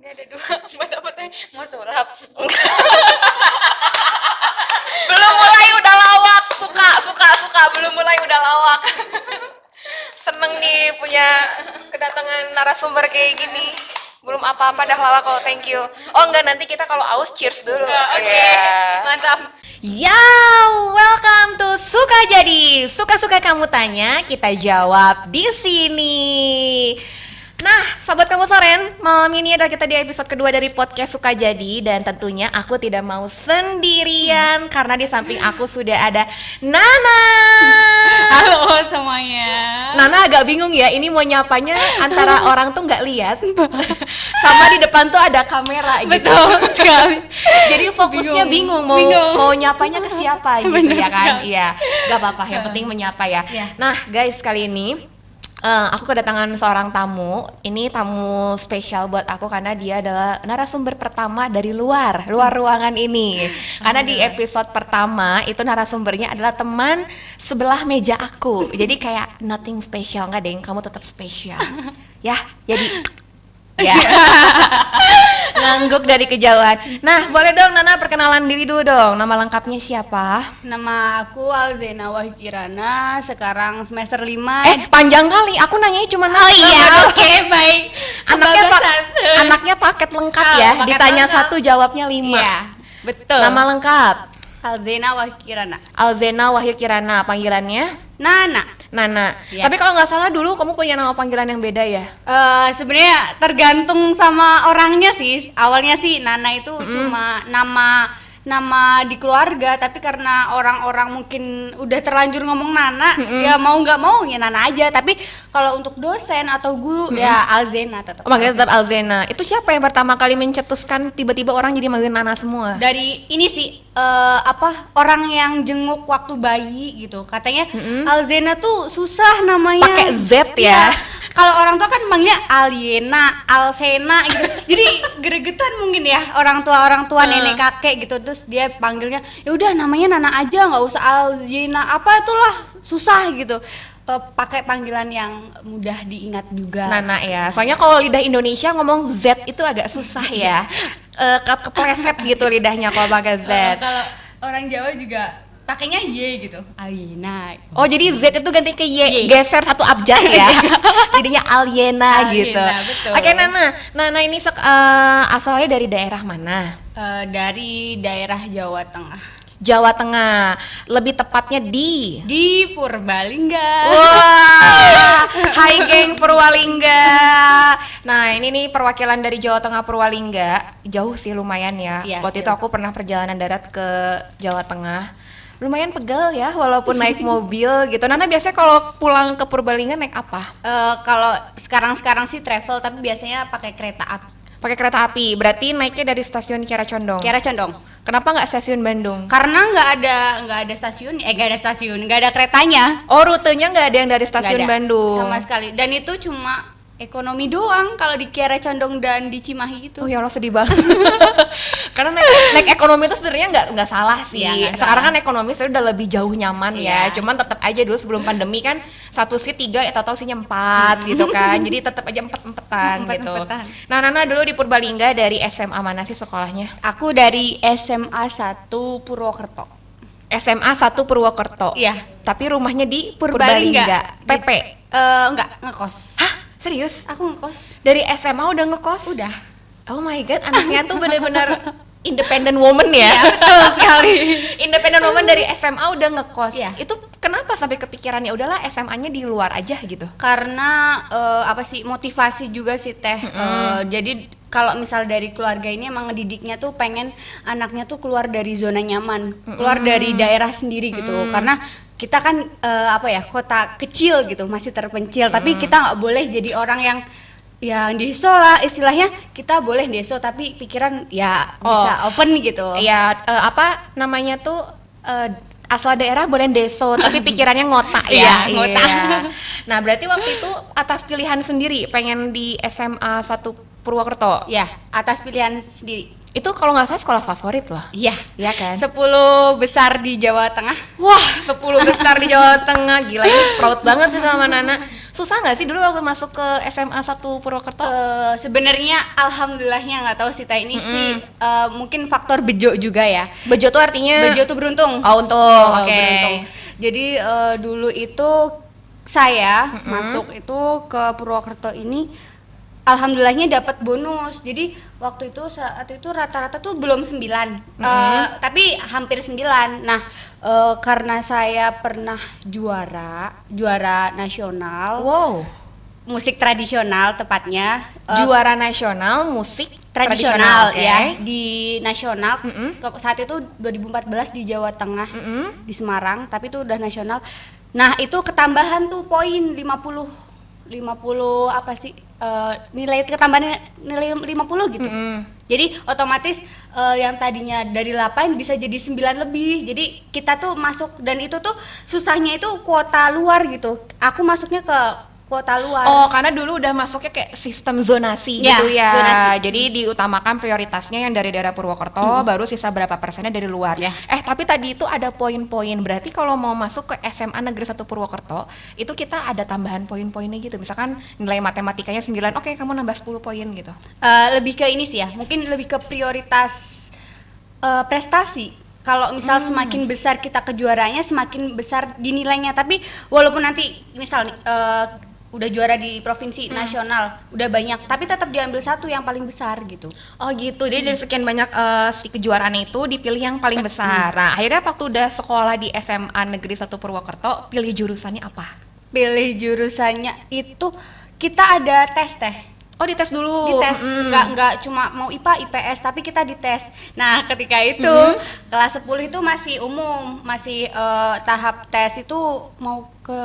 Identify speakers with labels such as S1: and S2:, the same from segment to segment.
S1: Ini ada dua foto-foto mau sulap.
S2: belum mulai udah lawak suka suka suka belum mulai udah lawak seneng nih punya kedatangan narasumber kayak gini belum apa-apa dah lawak kok thank you oh enggak nanti kita kalau aus cheers dulu
S1: Oke,
S2: Iya.
S1: mantap.
S2: Ya, welcome to Suka Jadi. Suka-suka kamu tanya, kita jawab di sini. Nah, sahabat kamu soren, malam ini adalah kita di episode kedua dari podcast Suka Jadi dan tentunya aku tidak mau sendirian karena di samping aku sudah ada Nana.
S1: Halo semuanya.
S2: Nana agak bingung ya, ini mau nyapanya antara orang tuh nggak lihat, sama di depan tuh ada kamera gitu.
S1: Betul sekali.
S2: Jadi fokusnya bingung,
S1: Bingung.
S2: mau
S1: Bingung.
S2: mau nyapanya ke siapa gitu
S1: Bener
S2: ya kan? Iya, nggak apa-apa, yang penting menyapa ya.
S1: Iya.
S2: Nah guys kali ini eh, aku kedatangan seorang tamu. Ini tamu spesial buat aku karena dia adalah narasumber pertama dari luar, luar ruangan ini. Karena di episode pertama itu narasumbernya adalah teman sebelah meja aku. Jadi kayak nothing special nggak deng, kamu tetap spesial. ya, jadi ya ngangguk dari kejauhan. Nah, boleh dong Nana perkenalan diri dulu dong. Nama lengkapnya siapa?
S1: Nama aku Alzena Wahyukirana, sekarang semester 5
S2: Eh, panjang kali. Aku nanyanya cuma
S1: Oh iya, oke baik.
S2: Anaknya pak,
S1: Kebablasan.
S2: anaknya paket lengkap
S1: Ah,
S2: ya.
S1: paket
S2: Ditanya
S1: lengkap.
S2: satu jawabnya lima.
S1: Iya, betul.
S2: Nama lengkap
S1: Alzena Wahyukirana.
S2: Alzena Wahyu Kirana. Panggilannya
S1: Nana.
S2: Nana.
S1: Iya.
S2: Tapi kalau nggak salah dulu kamu punya nama panggilan yang beda ya?
S1: Eh sebenarnya tergantung sama orangnya sih. Awalnya sih Nana itu cuma nama nama di keluarga, tapi karena orang-orang mungkin udah terlanjur ngomong Nana, ya mau nggak mau ya Nana aja. Tapi kalau untuk dosen atau guru ya Alzena tetap.
S2: Oh, manggilnya tetap Alzena. Itu siapa yang pertama kali mencetuskan tiba-tiba orang jadi manggil Nana semua?
S1: dari ini sih eh, apa orang yang jenguk waktu bayi gitu katanya
S2: Mm-mm.
S1: Alzena tuh susah namanya
S2: Pakai Z ya.
S1: Iya. Kalau orang tua kan manggilnya Aliena Alsena gitu jadi gregetan mungkin ya orang tua orang tua nenek kakek gitu terus dia panggilnya ya udah namanya Nana aja nggak usah Alzena apa itulah susah gitu Eh, pakai panggilan yang mudah diingat juga
S2: Nana ya. Soalnya kalau lidah Indonesia ngomong Z itu agak susah ya. Eh, ke kepleset gitu lidahnya kalau pakai Z.
S1: Eh, kalau orang Jawa juga pakainya Y gitu Aliena
S2: Oh jadi Z itu ganti ke Y,
S1: Y.
S2: geser satu abjad ya. Jadinya aliena,
S1: Aliena,
S2: gitu.
S1: betul.
S2: Oke Nana, Nana ini sek- eh, asalnya dari daerah mana?
S1: Eh, dari daerah Jawa Tengah
S2: Jawa Tengah. Lebih tepatnya di
S1: di Purbalingga.
S2: Wah, hai geng Purwalingga. Nah, ini nih perwakilan dari Jawa Tengah Purwalingga. Jauh sih lumayan ya.
S1: Iya,
S2: Waktu itu
S1: jauh.
S2: aku pernah perjalanan darat ke Jawa Tengah. Lumayan pegel ya, walaupun naik mobil gitu. Nana biasanya kalau pulang ke Purbalingga naik apa?
S1: Eh, kalau sekarang-sekarang sih travel tapi biasanya pakai kereta api.
S2: Pakai kereta api. Berarti naiknya dari stasiun Kiara Condong.
S1: Kiara Condong.
S2: Kenapa nggak stasiun Bandung?
S1: Karena nggak ada nggak ada stasiun, eh nggak ada stasiun, nggak ada keretanya.
S2: Oh, rutenya nggak ada yang dari stasiun
S1: ada
S2: Bandung.
S1: Sama sekali. Dan itu cuma ekonomi doang kalau di Kiara Condong dan di Cimahi itu.
S2: Oh ya Allah sedih banget. Karena naik, naik ekonomi itu sebenarnya nggak nggak salah sih.
S1: Iya, nggak
S2: Sekarang
S1: salah.
S2: kan ekonomi sudah udah lebih jauh nyaman ya.
S1: Iya.
S2: Cuman tetap aja dulu sebelum pandemi kan satu seat tiga atau tahu sihnya empat gitu kan. Jadi tetap aja empat empetan gitu.
S1: Empet-empetan.
S2: Nah Nana dulu di Purbalingga dari SMA mana sih sekolahnya?
S1: Aku dari SMA 1 Purwokerto.
S2: SMA 1 Purwokerto.
S1: Iya.
S2: Tapi rumahnya di
S1: Purbalingga.
S2: Purbalingga. PP.
S1: Eh enggak, ngekos.
S2: Hah? Serius?
S1: Aku ngekos.
S2: Dari SMA udah ngekos?
S1: Udah.
S2: Oh my god, anaknya tuh bener-bener independent woman ya.
S1: Iya, betul sekali.
S2: independent woman dari SMA udah ngekos.
S1: Iya.
S2: Itu kenapa sampai kepikiran ya udahlah SMA-nya di luar aja gitu.
S1: karena eh, apa sih motivasi juga sih teh Eh, jadi kalau misal dari keluarga ini emang ngedidiknya tuh pengen anaknya tuh keluar dari zona nyaman keluar dari daerah sendiri gitu karena kita kan eh, apa ya kota kecil gitu masih terpencil tapi kita nggak boleh jadi orang yang yang deso lah istilahnya kita boleh deso tapi pikiran ya bisa open gitu
S2: Iya, eh, apa namanya tuh eh, asal daerah boleh deso tapi pikirannya ngotak ya.
S1: Iya, ngotak.
S2: Iya. Nah, berarti waktu itu atas pilihan sendiri pengen di SMA 1 Purwokerto.
S1: ya atas pilihan sendiri
S2: Itu kalau nggak salah sekolah favorit loh.
S1: iya
S2: Iya kan?
S1: 10 besar di Jawa Tengah
S2: Wah, 10 besar di Jawa Tengah. Gila ini proud banget sih sama Nana. Susah nggak sih dulu waktu masuk ke SMA 1 Purwokerto?
S1: Eh, sebenarnya alhamdulillahnya nggak tahu sih ini sih eh, mungkin faktor bejo juga ya.
S2: Bejo tuh artinya
S1: Bejo tuh beruntung.
S2: Oh, untung.
S1: Oh,
S2: Oke.
S1: beruntung. Jadi eh, dulu itu saya masuk itu ke Purwokerto ini alhamdulillahnya dapat bonus. Jadi waktu itu saat itu rata-rata tuh belum 9. Eh, tapi hampir 9. Nah, eh, karena saya pernah juara, juara nasional
S2: Wow.
S1: musik tradisional tepatnya. eh,
S2: Juara nasional musik
S1: tradisional,
S2: oke.
S1: ya di nasional
S2: Mm-mm.
S1: Ke- saat itu 2014 di Jawa Tengah
S2: Mm-mm.
S1: di Semarang tapi itu udah nasional nah itu ketambahan tuh poin 50 50 apa sih eh, nilai ketambahan nilai 50 gitu.
S2: Mm-mm.
S1: jadi otomatis eh, yang tadinya dari 8 bisa jadi 9 lebih. Jadi kita tuh masuk dan itu tuh susahnya itu kuota luar gitu. Aku masuknya ke kuota luar
S2: Oh, karena dulu udah masuknya kayak sistem zonasi
S1: Ya,
S2: gitu ya.
S1: zonasi.
S2: Jadi diutamakan prioritasnya yang dari daerah Purwokerto, baru sisa berapa persennya dari luar.
S1: Ya.
S2: Eh, tapi tadi itu ada poin-poin. Berarti kalau mau masuk ke SMA Negeri 1 Purwokerto, itu kita ada tambahan poin-poinnya gitu. Misalkan nilai matematikanya 9, oke kamu nambah 10 poin gitu.
S1: Eh, lebih ke ini sih ya, mungkin lebih ke prioritas eh, prestasi. Kalau misal semakin besar kita kejuaraannya, semakin besar dinilainya. Tapi walaupun nanti misal eh, udah juara di provinsi nasional, udah banyak, tapi tetap diambil satu yang paling besar gitu.
S2: Oh gitu, jadi dari sekian banyak eh, si kejuaraan itu dipilih yang paling besar. Nah, akhirnya waktu udah sekolah di SMA Negeri 1 Purwokerto, pilih jurusannya apa?
S1: Pilih jurusannya itu kita ada tes teh.
S2: Oh dites dulu.
S1: dites
S2: Mm.
S1: nggak nggak cuma mau IPA IPS tapi kita dites nah ketika itu
S2: Mm-hmm.
S1: kelas 10 itu masih umum masih eh, tahap tes itu mau ke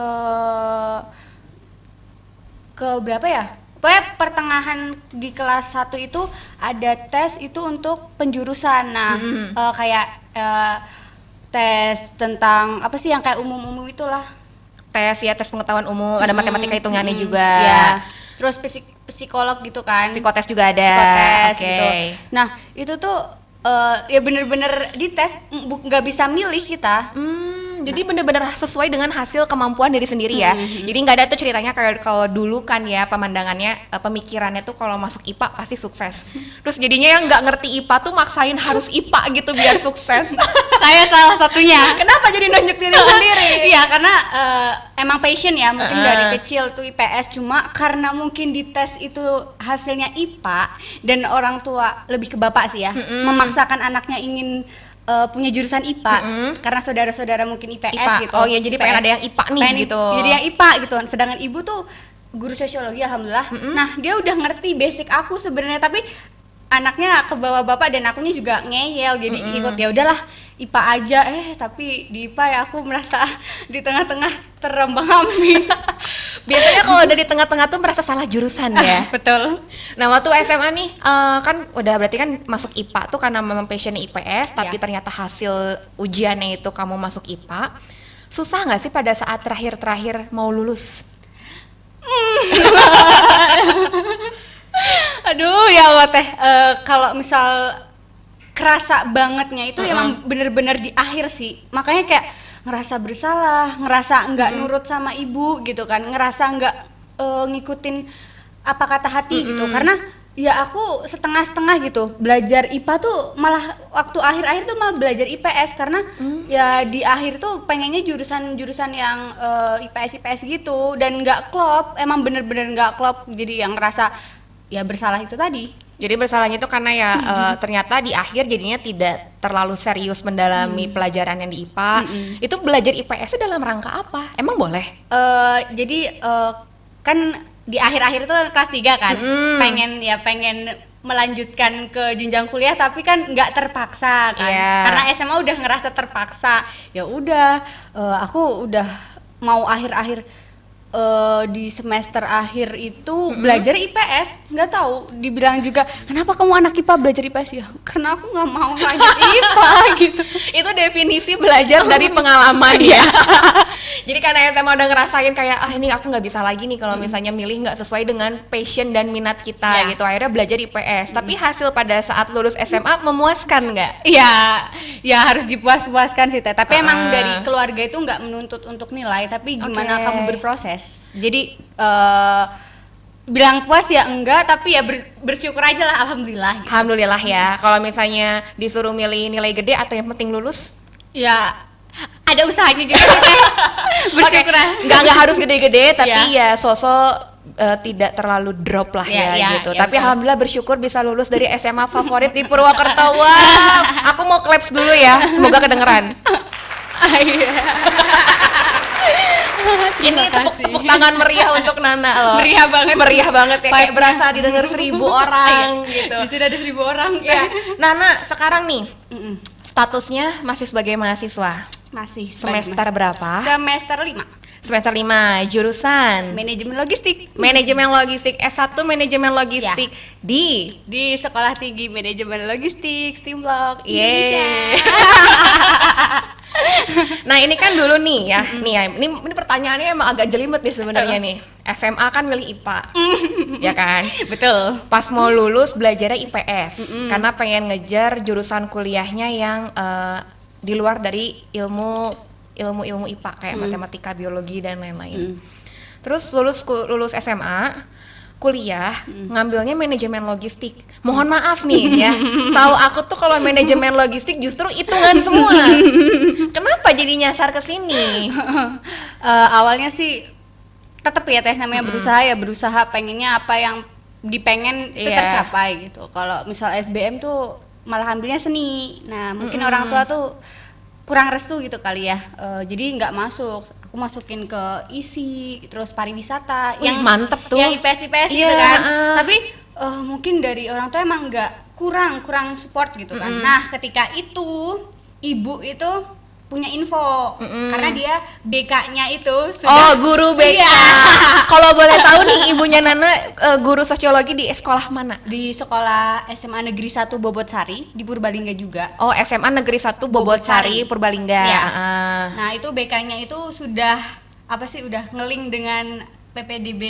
S1: ke berapa ya? Pokoknya pertengahan di kelas 1 itu ada tes itu untuk penjurusan. Nah
S2: Mm-hmm.
S1: eh, kayak eh, tes tentang apa sih yang kayak umum-umum itulah.
S2: Tes ya tes pengetahuan umum ada
S1: Mm,
S2: matematika hitungannya
S1: mm,
S2: juga.
S1: Ya. terus psik- psikolog gitu kan.
S2: Psikotes juga ada.
S1: Psikotes
S2: oke.
S1: gitu. Nah itu tuh eh, ya bener-bener dites m- bu- nggak bisa milih kita.
S2: Hmm, jadi bener-bener sesuai dengan hasil kemampuan diri sendiri ya.
S1: Mhm.
S2: Jadi nggak ada tuh ceritanya kayak kalau dulu kan ya pemandangannya, eh, pemikirannya tuh kalau masuk IPA pasti sukses. Terus jadinya yang nggak ngerti IPA tuh maksain harus IPA gitu biar sukses.
S1: Saya salah satunya.
S2: Kenapa jadi nunjuk diri sendiri?
S1: Iya karena eh, emang passion ya mungkin
S2: Heeh.
S1: dari kecil tuh IPS cuma karena mungkin di tes itu hasilnya IPA dan orang tua lebih ke bapak sih ya
S2: Mm-mm.
S1: memaksakan anaknya ingin eh, punya jurusan IPA
S2: Mm-mm.
S1: karena saudara-saudara mungkin IPS
S2: IPA.
S1: gitu.
S2: Oh iya, jadi pengen
S1: IPS.
S2: ada yang IPA nih
S1: Pengen
S2: gitu.
S1: Jadi yang IPA gitu. Sedangkan ibu tuh guru sosiologi alhamdulillah. Nah, dia udah ngerti basic aku sebenarnya tapi anaknya ke bawah bapak dan akunya juga ngeyel jadi
S2: Mm-mm.
S1: ikut ya udahlah IPA aja eh tapi di IPA ya aku merasa di tengah-tengah terambang ambing
S2: Biasanya kalau udah di tengah-tengah tuh merasa salah jurusan ya.
S1: betul
S2: Nah waktu SMA nih eh, kan udah berarti kan masuk IPA tuh karena memang passionnya IPS tapi
S1: Ya.
S2: ternyata hasil ujiannya itu kamu masuk IPA susah nggak sih pada saat terakhir-terakhir mau lulus?
S1: aduh ya Allah teh Eh, kalau misal kerasa bangetnya itu
S2: Mm-mm.
S1: emang bener-bener di akhir sih. Makanya kayak ngerasa bersalah ngerasa nggak nurut sama ibu gitu kan. Ngerasa nggak eh, ngikutin apa kata hati gitu. Karena ya aku setengah-setengah gitu. Belajar IPA tuh malah waktu akhir-akhir tuh malah belajar IPS karena ya di akhir tuh pengennya jurusan-jurusan yang eh, IPS IPS gitu. Dan nggak klop emang bener-bener nggak klop. Jadi yang ngerasa ya bersalah itu tadi
S2: Jadi bersalahnya itu karena ya eh, ternyata di akhir jadinya tidak terlalu serius mendalami pelajaran yang di IPA.
S1: Mm-mm.
S2: Itu belajar IPS dalam rangka apa? Emang boleh?
S1: eh jadi eh, kan di akhir-akhir itu kelas 3 kan
S2: Mm-mm.
S1: pengen ya pengen melanjutkan ke jenjang kuliah tapi kan nggak terpaksa kan
S2: Iya.
S1: karena SMA udah ngerasa terpaksa ya udah eh, aku udah mau akhir-akhir eh, di semester akhir itu belajar IPS nggak tahu dibilang juga kenapa kamu anak IPA belajar IPS ya karena aku nggak mau lanjut IPA gitu
S2: itu definisi belajar dari pengalaman ya. Jadi karena SMA udah ngerasain kayak ah ini aku nggak bisa lagi nih kalau misalnya milih nggak sesuai dengan passion dan minat kita
S1: Ya.
S2: gitu. Akhirnya belajar IPS. Tapi hasil pada saat lulus SMA memuaskan nggak?
S1: Iya, ya harus dipuas-puaskan sih teh. Tapi emang
S2: Ah.
S1: dari keluarga itu nggak menuntut untuk nilai, tapi gimana
S2: Oke.
S1: kamu berproses. Jadi eh, bilang puas ya enggak, tapi ya ber- bersyukur aja lah, alhamdulillah. gitu.
S2: Alhamdulillah ya. Kalau misalnya disuruh milih nilai gede atau yang penting lulus?
S1: Ya ada usahanya juga teh. bersyukur.
S2: Oke, nggak nggak harus gede-gede tapi
S1: Iya.
S2: ya sosok eh, tidak terlalu drop lah
S1: Iya,
S2: ya,
S1: iya,
S2: gitu.
S1: iya,
S2: tapi
S1: betul.
S2: alhamdulillah bersyukur bisa lulus dari SMA favorit di Purwakarta. Wow, aku mau claps dulu ya. Semoga kedengeran. Ini tepuk, tepuk tangan meriah untuk Nana loh.
S1: Meriah banget.
S2: Meriah banget ya. Kayak berasa didengar seribu orang
S1: Iya.
S2: gitu.
S1: Di sini ada seribu orang.
S2: Ya, Nana sekarang nih statusnya masih sebagai mahasiswa.
S1: Masih
S2: Semester berapa?
S1: semester 5
S2: Semester 5, jurusan
S1: manajemen logistik
S2: Manajemen Logistik S1 Manajemen Logistik
S1: Ya.
S2: di
S1: di Sekolah Tinggi Manajemen Logistik Steamlock
S2: Yeay.
S1: Indonesia.
S2: Nah ini kan dulu nih ya, nih ya, ini, ini pertanyaannya emang agak jelimet nih sebenarnya nih. SMA kan milih IPA, ya kan?
S1: Betul.
S2: Pas mau lulus belajarnya IPS, karena pengen ngejar jurusan kuliahnya yang eh, di luar dari ilmu ilmu ilmu IPA kayak matematika, biologi dan lain-lain.
S1: Mm.
S2: Terus lulus lulus SMA, kuliah ngambilnya manajemen logistik. Mohon maaf nih ya, tahu aku tuh kalau manajemen logistik justru hitungan semua. Kenapa jadi nyasar ke sini?
S1: Eh, awalnya sih tetap ya teh namanya berusaha ya berusaha pengennya apa yang dipengen itu
S2: Iya.
S1: tercapai gitu. Kalau misal SBM tuh malah ambilnya seni. Nah mungkin orang tua tuh kurang restu gitu kali ya. Eh, jadi nggak masuk. Aku masukin ke isi terus pariwisata
S2: Wih, mantep tuh.
S1: Yang IPS IPS gitu
S2: Iya,
S1: kan.
S2: heeh.
S1: Tapi eh, mungkin dari orang tua emang nggak kurang kurang support gitu kan.
S2: Mm-mm.
S1: Nah ketika itu ibu itu punya info
S2: Mm-mm.
S1: karena dia BK-nya itu
S2: Oh,
S1: sudah
S2: guru BK.
S1: Iya.
S2: Kalau boleh tahu nih ibunya Nana eh, guru sosiologi di sekolah mana?
S1: di sekolah SMA Negeri 1 Bobotsari di Purbalingga juga.
S2: Oh, SMA Negeri 1 Bobotsari,
S1: Bobotsari.
S2: Purbalingga.
S1: Iya.
S2: Ah.
S1: Nah, itu BK-nya itu sudah apa sih udah ngeling dengan PPDB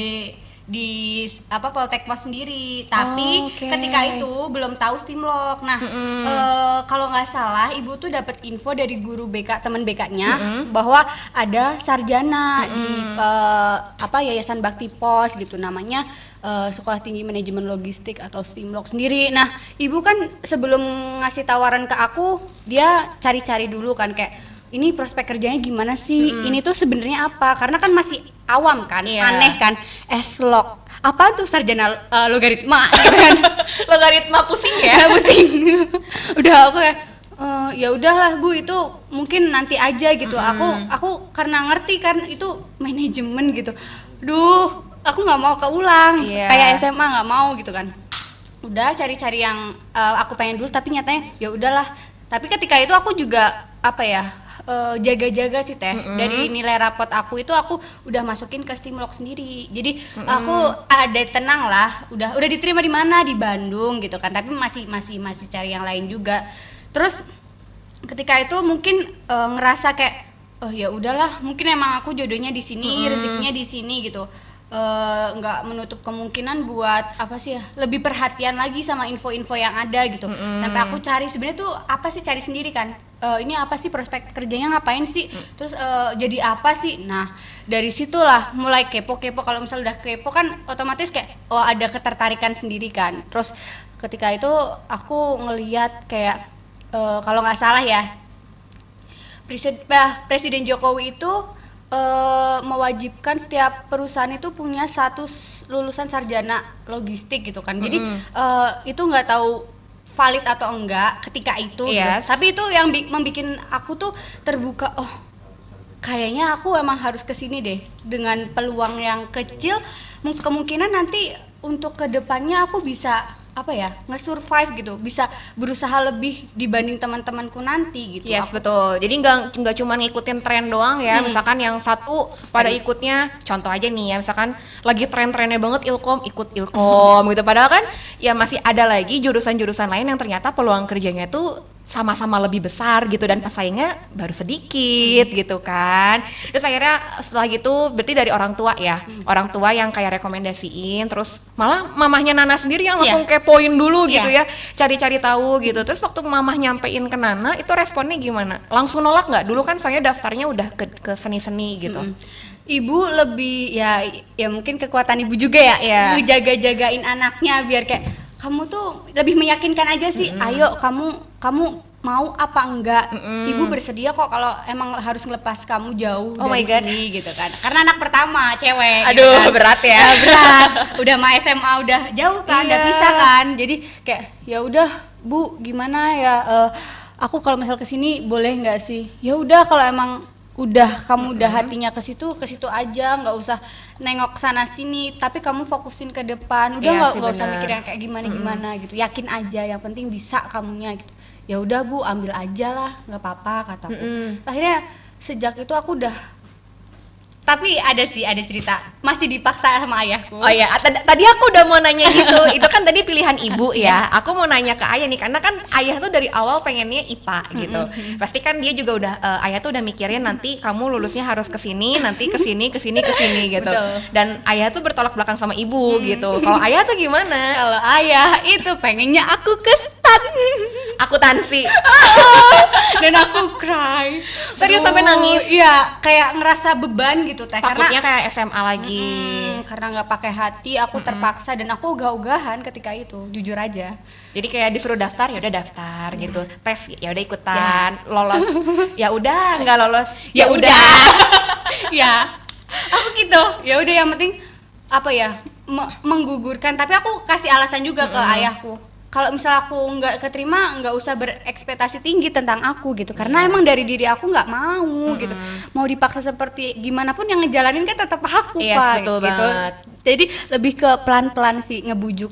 S1: di apa Poltekpos sendiri.
S2: Oh,
S1: Tapi
S2: oke.
S1: ketika itu belum tahu Stimlok. Nah,
S2: Mm-mm.
S1: eh, kalau nggak salah ibu tuh dapat info dari guru BK teman BK-nya
S2: Mm-mm.
S1: bahwa ada sarjana di
S2: Mm-mm.
S1: eh, apa Yayasan Bakti Pos gitu namanya eh, Sekolah Tinggi Manajemen Logistik atau Stimlok sendiri. Nah, ibu kan sebelum ngasih tawaran ke aku, dia cari-cari dulu kan kayak ini prospek kerjanya gimana sih? Ini tuh sebenarnya apa? Karena kan masih awam kan,
S2: Iya.
S1: aneh kan. Eslog. Apa tuh sarjana eh, logaritma gitu kan?
S2: Logaritma pusing ya?
S1: ya pusing udah aku kayak "Eh, ya udahlah bu itu mungkin nanti aja gitu aku aku karena ngerti kan itu manajemen gitu duh aku nggak mau keulang
S2: Iya.
S1: kayak SMA nggak mau gitu kan udah cari-cari yang eh, aku pengen dulu tapi nyatanya ya udahlah tapi ketika itu aku juga apa ya eh, jaga-jaga sih teh.
S2: Mm-mm.
S1: dari nilai rapot aku itu aku udah masukin ke Stimlok sendiri. Jadi aku ada tenang lah udah udah diterima di mana? Di Bandung gitu kan. Tapi masih masih masih cari yang lain juga. Terus ketika itu mungkin eh, ngerasa kayak oh ya udahlah mungkin emang aku jodohnya di sini
S2: Mm-mm.
S1: rezekinya di sini gitu Eh, nggak menutup kemungkinan buat apa sih ya lebih perhatian lagi sama info-info yang ada gitu.
S2: Mm-mm.
S1: sampai aku cari sebenarnya tuh apa sih cari sendiri kan. Eh, ini apa sih prospek kerjanya ngapain sih? Terus eh, jadi apa sih? Nah dari situlah mulai kepo-kepo. Kalau misal udah kepo kan otomatis kayak oh ada ketertarikan sendiri kan. Terus ketika itu aku ngeliat kayak eh, kalau nggak salah ya Presiden, bah, Presiden Jokowi itu eh, mewajibkan setiap perusahaan itu punya satu lulusan sarjana logistik gitu kan. Jadi
S2: Mm-mm.
S1: eh, itu nggak tahu valid atau enggak ketika itu. gitu.
S2: Yes.
S1: Tapi itu yang membuat aku tuh terbuka. Oh, kayaknya aku emang harus ke sini deh dengan peluang yang kecil. Mung- Kemungkinan nanti untuk ke depannya aku bisa apa ya nge-survive gitu bisa berusaha lebih dibanding teman-temanku nanti gitu
S2: Yes
S1: Aku-
S2: betul. Jadi nggak nggak cuma ngikutin tren doang ya.
S1: Hmm.
S2: Misalkan yang satu pada
S1: Tadi.
S2: ikutnya, contoh aja nih ya, misalkan lagi tren-trennya banget ilkom ikut ilkom gitu. Padahal kan ya masih ada lagi jurusan-jurusan lain yang ternyata peluang kerjanya tuh sama-sama lebih besar gitu dan pesaingnya baru sedikit gitu kan terus akhirnya setelah gitu berarti dari orang tua ya orang tua yang kayak rekomendasiin terus malah mamahnya Nana sendiri yang langsung
S1: Iya.
S2: kepoin dulu gitu
S1: Iya.
S2: ya cari-cari tahu gitu terus waktu mamah nyampein ke Nana itu responnya gimana langsung nolak nggak dulu kan soalnya daftarnya udah ke ke seni-seni gitu
S1: Mm. Ibu lebih ya ya mungkin kekuatan ibu juga ya,
S2: Iya.
S1: ngejaga-jagain anaknya biar kayak kamu tuh lebih meyakinkan aja sih. Ayo kamu kamu mau apa enggak?
S2: Mm-mm.
S1: Ibu bersedia kok kalau emang harus ngelepas kamu jauh
S2: Oh my
S1: dari
S2: God.
S1: sini gitu kan. Karena anak pertama cewek. gitu
S2: aduh
S1: kan.
S2: berat ya
S1: berat. Udah mah SMA udah jauh kan, udah
S2: Iya.
S1: pisah kan. Jadi kayak ya udah Bu, gimana ya eh, aku kalau misal ke sini boleh nggak sih? Ya udah kalau emang udah kamu udah hatinya ke situ ke situ aja nggak usah nengok sana sini. Tapi kamu fokusin ke depan. Udah
S2: Iya
S1: nggak nggak usah mikir yang kayak gimana gimana gitu. Yakin aja yang penting bisa kamunya gitu. Ya udah bu ambil aja lah nggak apa-apa kataku.
S2: Mm-mm.
S1: akhirnya sejak itu aku udah tapi ada sih ada cerita masih dipaksa sama ayahku
S2: Oh iya, tadi, aku udah mau nanya gitu. Itu kan tadi pilihan ibu ya. Aku mau nanya ke ayah nih, karena kan ayah tuh dari awal pengennya IPA gitu. Pasti kan dia juga udah eh, ayah tuh udah mikirin nanti kamu lulusnya harus ke sini, nanti ke sini, ke sini, ke sini gitu.
S1: Betul.
S2: Dan ayah tuh bertolak belakang sama ibu gitu. Kalau ayah tuh gimana?
S1: kalau ayah itu pengennya aku ke stan
S2: Akuntansi.
S1: dan aku cry
S2: Serius sampai nangis?
S1: iya kayak ngerasa beban gitu teh.
S2: Takutnya
S1: karena
S2: kayak SMA lagi.
S1: Hmm, karena nggak pakai hati aku terpaksa dan aku ogah-ogahan ketika itu jujur aja.
S2: Jadi kayak disuruh daftar ya udah daftar gitu. Tes ya udah ikutan. Lolos. Ya udah, nggak lolos. Ya, udah.
S1: ya. Aku gitu. Ya udah yang penting apa ya me- menggugurkan. Tapi aku kasih alasan juga ke ayahku kalau misal aku nggak keterima nggak usah berekspektasi tinggi tentang aku gitu. Karena emang dari diri aku nggak mau gitu. Mau dipaksa seperti gimana pun yang ngejalanin kan tetap aku
S2: Yes,
S1: pak
S2: betul
S1: gitu.
S2: banget.
S1: jadi lebih ke pelan-pelan sih ngebujuk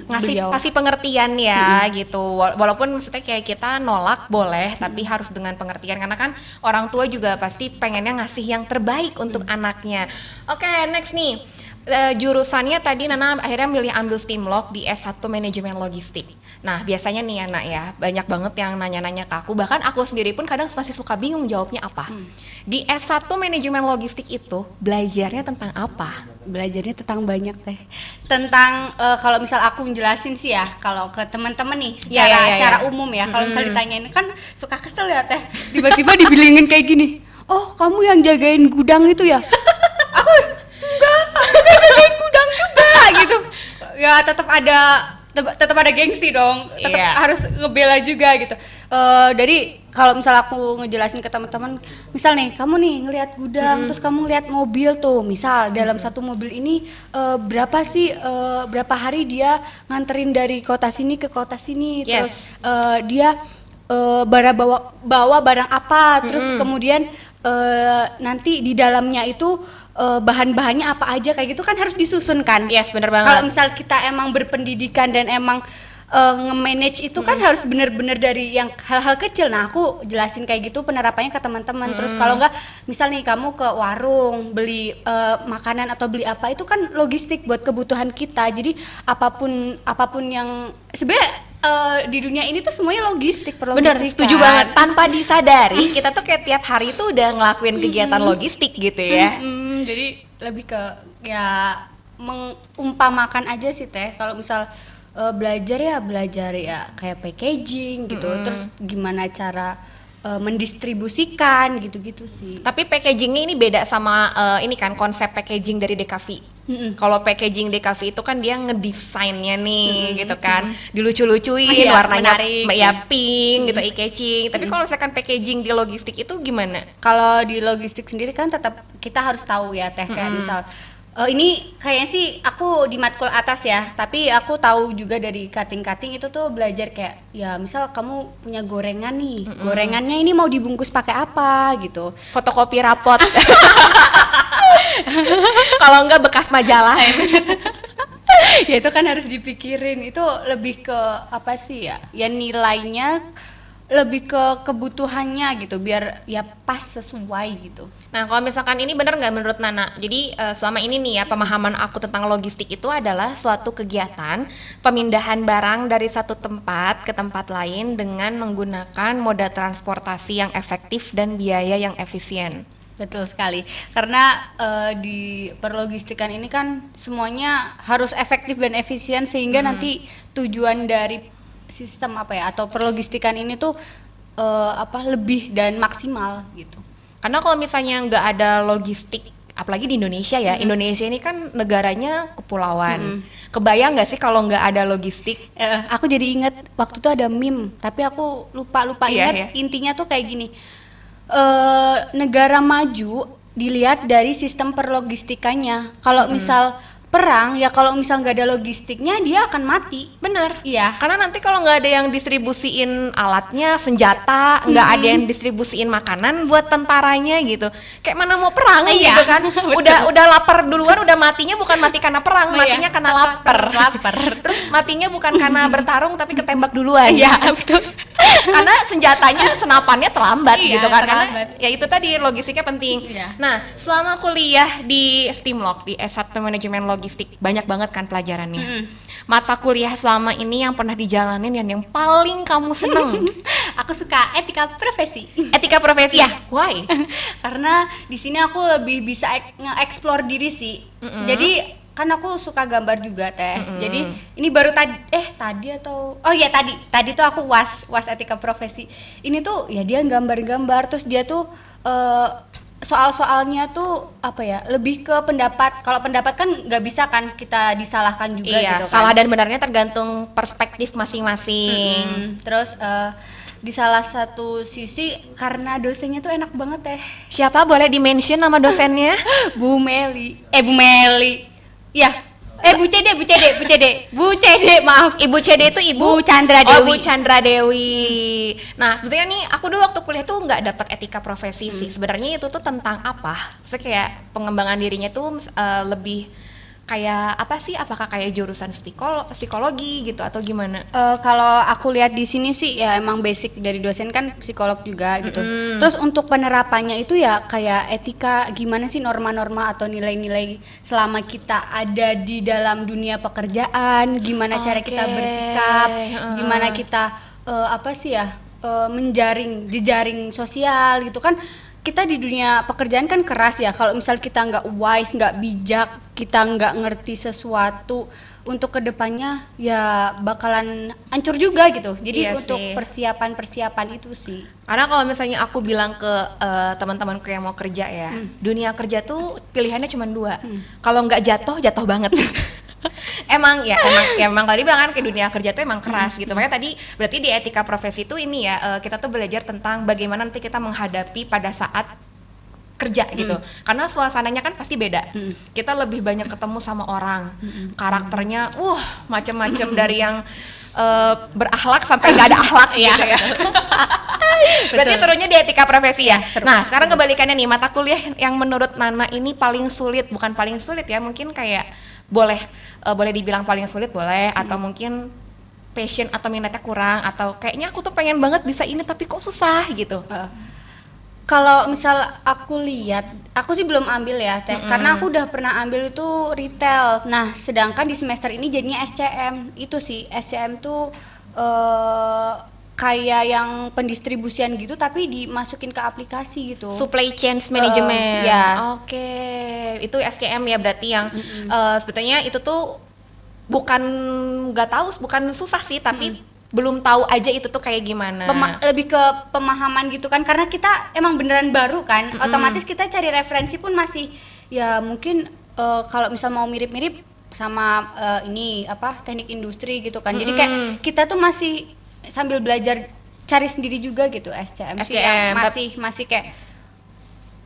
S2: ngasih
S1: beliau.
S2: kasih pengertian ya gitu. Wala- walaupun maksudnya kayak kita nolak boleh tapi harus dengan pengertian. Karena kan orang tua juga pasti pengennya ngasih yang terbaik untuk anaknya. Oke next nih Eh, jurusannya tadi Nana akhirnya milih ambil STIMLOG di S1 manajemen logistik. Nah, biasanya nih anak ya, banyak banget yang nanya-nanya ke aku, bahkan aku sendiri pun kadang masih suka bingung jawabnya apa. Di S1 manajemen logistik itu belajarnya tentang apa?
S1: belajarnya tentang banyak teh tentang eh, kalau misal aku jelasin sih ya kalau ke teman-teman nih
S2: Ya,
S1: secara
S2: ya, ya,
S1: secara
S2: ya.
S1: umum ya kalau misal ditanyain kan suka kesel ya teh tiba-tiba dibilangin kayak gini oh kamu yang jagain gudang itu ya aku enggak jagain gudang juga gitu. Ya tetap ada tetap- ada gengsi dong. Tetap
S2: Iya.
S1: harus ngebela juga gitu. Eh jadi kalau misal aku ngejelasin ke teman-teman misal nih kamu nih ngelihat gudang terus kamu ngelihat mobil tuh misal dalam satu mobil ini eh, berapa sih eh, berapa hari dia nganterin dari kota sini ke kota sini
S2: Yes.
S1: terus eh, dia eh, bara bawa bawa barang apa terus kemudian eh, nanti di dalamnya itu eh, bahan-bahannya apa aja kayak gitu kan harus disusun kan
S2: Yes, bener banget.
S1: kalau misal kita emang berpendidikan dan emang eh, nge-manage itu kan harus bener-bener dari yang hal-hal kecil. Nah, aku jelasin kayak gitu penerapannya ke teman-teman. Terus kalau enggak misal nih kamu ke warung beli eh, makanan atau beli apa itu kan logistik buat kebutuhan kita. Jadi apa pun apa pun yang sebenarnya eh, di dunia ini tuh semuanya logistik perlu
S2: Bener, setuju banget. Tanpa disadari, kita tuh kayak tiap hari tuh udah ngelakuin kegiatan logistik gitu ya.
S1: Mm, jadi lebih ke ya mengumpamakan aja sih teh. Kalau misal eh, belajar ya belajar ya kayak packaging gitu. Terus gimana cara eh, mendistribusikan gitu-gitu sih.
S2: Tapi packagingnya ini beda sama eh, ini kan konsep packaging dari DKV.
S1: Mm-mm.
S2: Kalau packaging DKV itu kan dia ngedesainnya nih gitu kan, dilucu-lucuin
S1: Iya,
S2: warnanya
S1: menarik.
S2: ya pink gitu, eye catching. Tapi kalau misalkan packaging di logistik itu gimana?
S1: kalau di logistik sendiri kan tetap kita harus tahu ya teh kayak misal eh, ini kayaknya sih aku di matkul atas ya tapi aku tahu juga dari cutting-cutting itu tuh belajar kayak ya misal kamu punya gorengan nih gorengannya ini mau dibungkus pakai apa gitu
S2: Fotokopi rapot. kalau enggak bekas majalah.
S1: ya itu kan harus dipikirin itu lebih ke apa sih ya ya nilainya lebih ke kebutuhannya gitu biar ya pas sesuai gitu
S2: Nah, kalau misalkan ini benar nggak menurut Nana? Jadi eh, selama ini nih ya pemahaman aku tentang logistik itu adalah suatu kegiatan pemindahan barang dari satu tempat ke tempat lain dengan menggunakan moda transportasi yang efektif dan biaya yang efisien.
S1: Betul sekali. Karena eh, di perlogistikan ini kan semuanya harus efektif dan efisien sehingga nanti tujuan dari sistem apa ya atau perlogistikan ini tuh eh, apa lebih dan maksimal gitu.
S2: Karena kalau misalnya nggak ada logistik, apalagi di Indonesia ya, Indonesia ini kan negaranya kepulauan. Kebayang nggak sih kalau nggak ada logistik?
S1: Eh, aku jadi ingat waktu itu ada meme, tapi aku lupa lupa
S2: Iya,
S1: ingat
S2: iya.
S1: intinya tuh kayak gini. Eh negara maju dilihat dari sistem perlogistikannya. Kalau misal perang ya kalau misal nggak ada logistiknya dia akan mati.
S2: Bener.
S1: Iya.
S2: Karena nanti kalau nggak ada yang distribusiin alatnya, senjata, nggak ada yang distribusiin makanan buat tentaranya gitu. Kayak mana mau perang
S1: Iya,
S2: gitu kan? udah udah lapar duluan, udah matinya bukan mati karena perang,
S1: Oh, iya.
S2: matinya karena lapar.
S1: Lapar.
S2: Terus matinya bukan karena bertarung tapi ketembak duluan.
S1: Iya, betul.
S2: karena senjatanya senapannya terlambat
S1: Iya,
S2: gitu kan karena
S1: terlambat.
S2: ya itu tadi logistiknya penting.
S1: Iya.
S2: Nah, selama kuliah di Stimlog di S1 Manajemen Logistik banyak banget kan pelajarannya.
S1: Mm-mm.
S2: Mata kuliah selama ini yang pernah dijalanin dan yang paling kamu seneng
S1: Aku suka etika profesi.
S2: etika profesi ya. Why?
S1: Karena di sini aku lebih bisa nge-explore diri sih. Jadi kan aku suka gambar juga teh. Jadi ini baru tadi eh tadi atau oh ya tadi tadi tuh aku was was etika profesi. Ini tuh ya dia gambar-gambar terus dia tuh eh, soal-soalnya tuh apa ya lebih ke pendapat kalau pendapat kan nggak bisa kan kita disalahkan juga
S2: iya,
S1: gitu kan
S2: salah dan benarnya tergantung perspektif masing-masing.
S1: Mm, terus eh, di salah satu sisi karena dosennya tuh enak banget teh
S2: Siapa boleh di-mention nama dosennya?
S1: Bu Meli. Eh Bu Meli. Ya. Eh Bu Cede, Bu Cede, Bu Cede. Bu Cede, maaf.
S2: Ibu CD itu ibu
S1: Bu Chandra
S2: Oh, Bu
S1: Dewi.
S2: Chandra Dewi. Nah, sebetulnya nih aku dulu waktu kuliah tuh nggak dapat etika profesi sih.
S1: Hmm.
S2: Sebenarnya itu tuh tentang apa? Maksudnya kayak pengembangan dirinya tuh eh, lebih kayak apa sih? Apakah kayak jurusan psikolo psikologi gitu atau gimana?
S1: Eh, kalau aku lihat di sini sih ya emang basic dari dosen kan psikolog juga gitu.
S2: Mm-mm.
S1: Terus untuk penerapannya itu ya kayak etika gimana sih norma-norma atau nilai-nilai selama kita ada di dalam dunia pekerjaan, gimana cara kita bersikap,
S2: heeh.
S1: gimana kita eh, apa sih ya eh, menjaring jejaring sosial gitu kan. Kita di dunia pekerjaan kan keras ya. Kalau misal kita nggak wise, nggak bijak, kita nggak ngerti sesuatu untuk ke depannya ya bakalan hancur juga gitu. Jadi
S2: Iya
S1: untuk
S2: sih.
S1: persiapan-persiapan itu sih.
S2: Karena kalau misalnya aku bilang ke eh, teman-temanku yang mau kerja ya, dunia kerja tuh pilihannya cuma dua. Kalau nggak jatuh, jatuh banget. emang ya, emang ya emang tadi bilang kan ke dunia kerja tuh emang keras gitu. Makanya tadi berarti di etika profesi itu ini ya eh, kita tuh belajar tentang bagaimana nanti kita menghadapi pada saat kerja gitu. Karena suasananya kan pasti beda.
S1: Mm.
S2: Kita lebih banyak ketemu sama orang. Karakternya uh macem-macem dari yang eh, berakhlak sampai nggak ada akhlak gitu ya. Berarti
S1: Betul.
S2: serunya di etika profesi ya.
S1: seru.
S2: Nah, sekarang kebalikannya nih, mata kuliah yang menurut Nana ini paling sulit, bukan paling sulit ya, mungkin kayak boleh eh, boleh dibilang paling sulit boleh atau mungkin passion atau minatnya kurang atau kayaknya aku tuh pengen banget bisa ini tapi kok susah gitu.
S1: Eh, kalau misal aku lihat, aku sih belum ambil ya teh, karena aku udah pernah ambil itu retail. Nah, sedangkan di semester ini jadinya SCM. Itu sih SCM tuh eh kayak yang pendistribusian gitu, tapi dimasukin ke aplikasi gitu.
S2: Supply chain management.
S1: ya.
S2: Oke, itu SCM ya berarti yang eh, sebetulnya itu tuh bukan nggak tahu, bukan susah sih, tapi belum tahu aja itu tuh kayak gimana.
S1: Pema- lebih ke pemahaman gitu kan karena kita emang beneran baru kan otomatis kita cari referensi pun masih ya mungkin eh, kalau misal mau mirip-mirip sama eh, ini apa teknik industri gitu kan. Jadi kayak kita tuh masih sambil belajar cari sendiri juga gitu SCM,
S2: SCM,
S1: yang masih masih kayak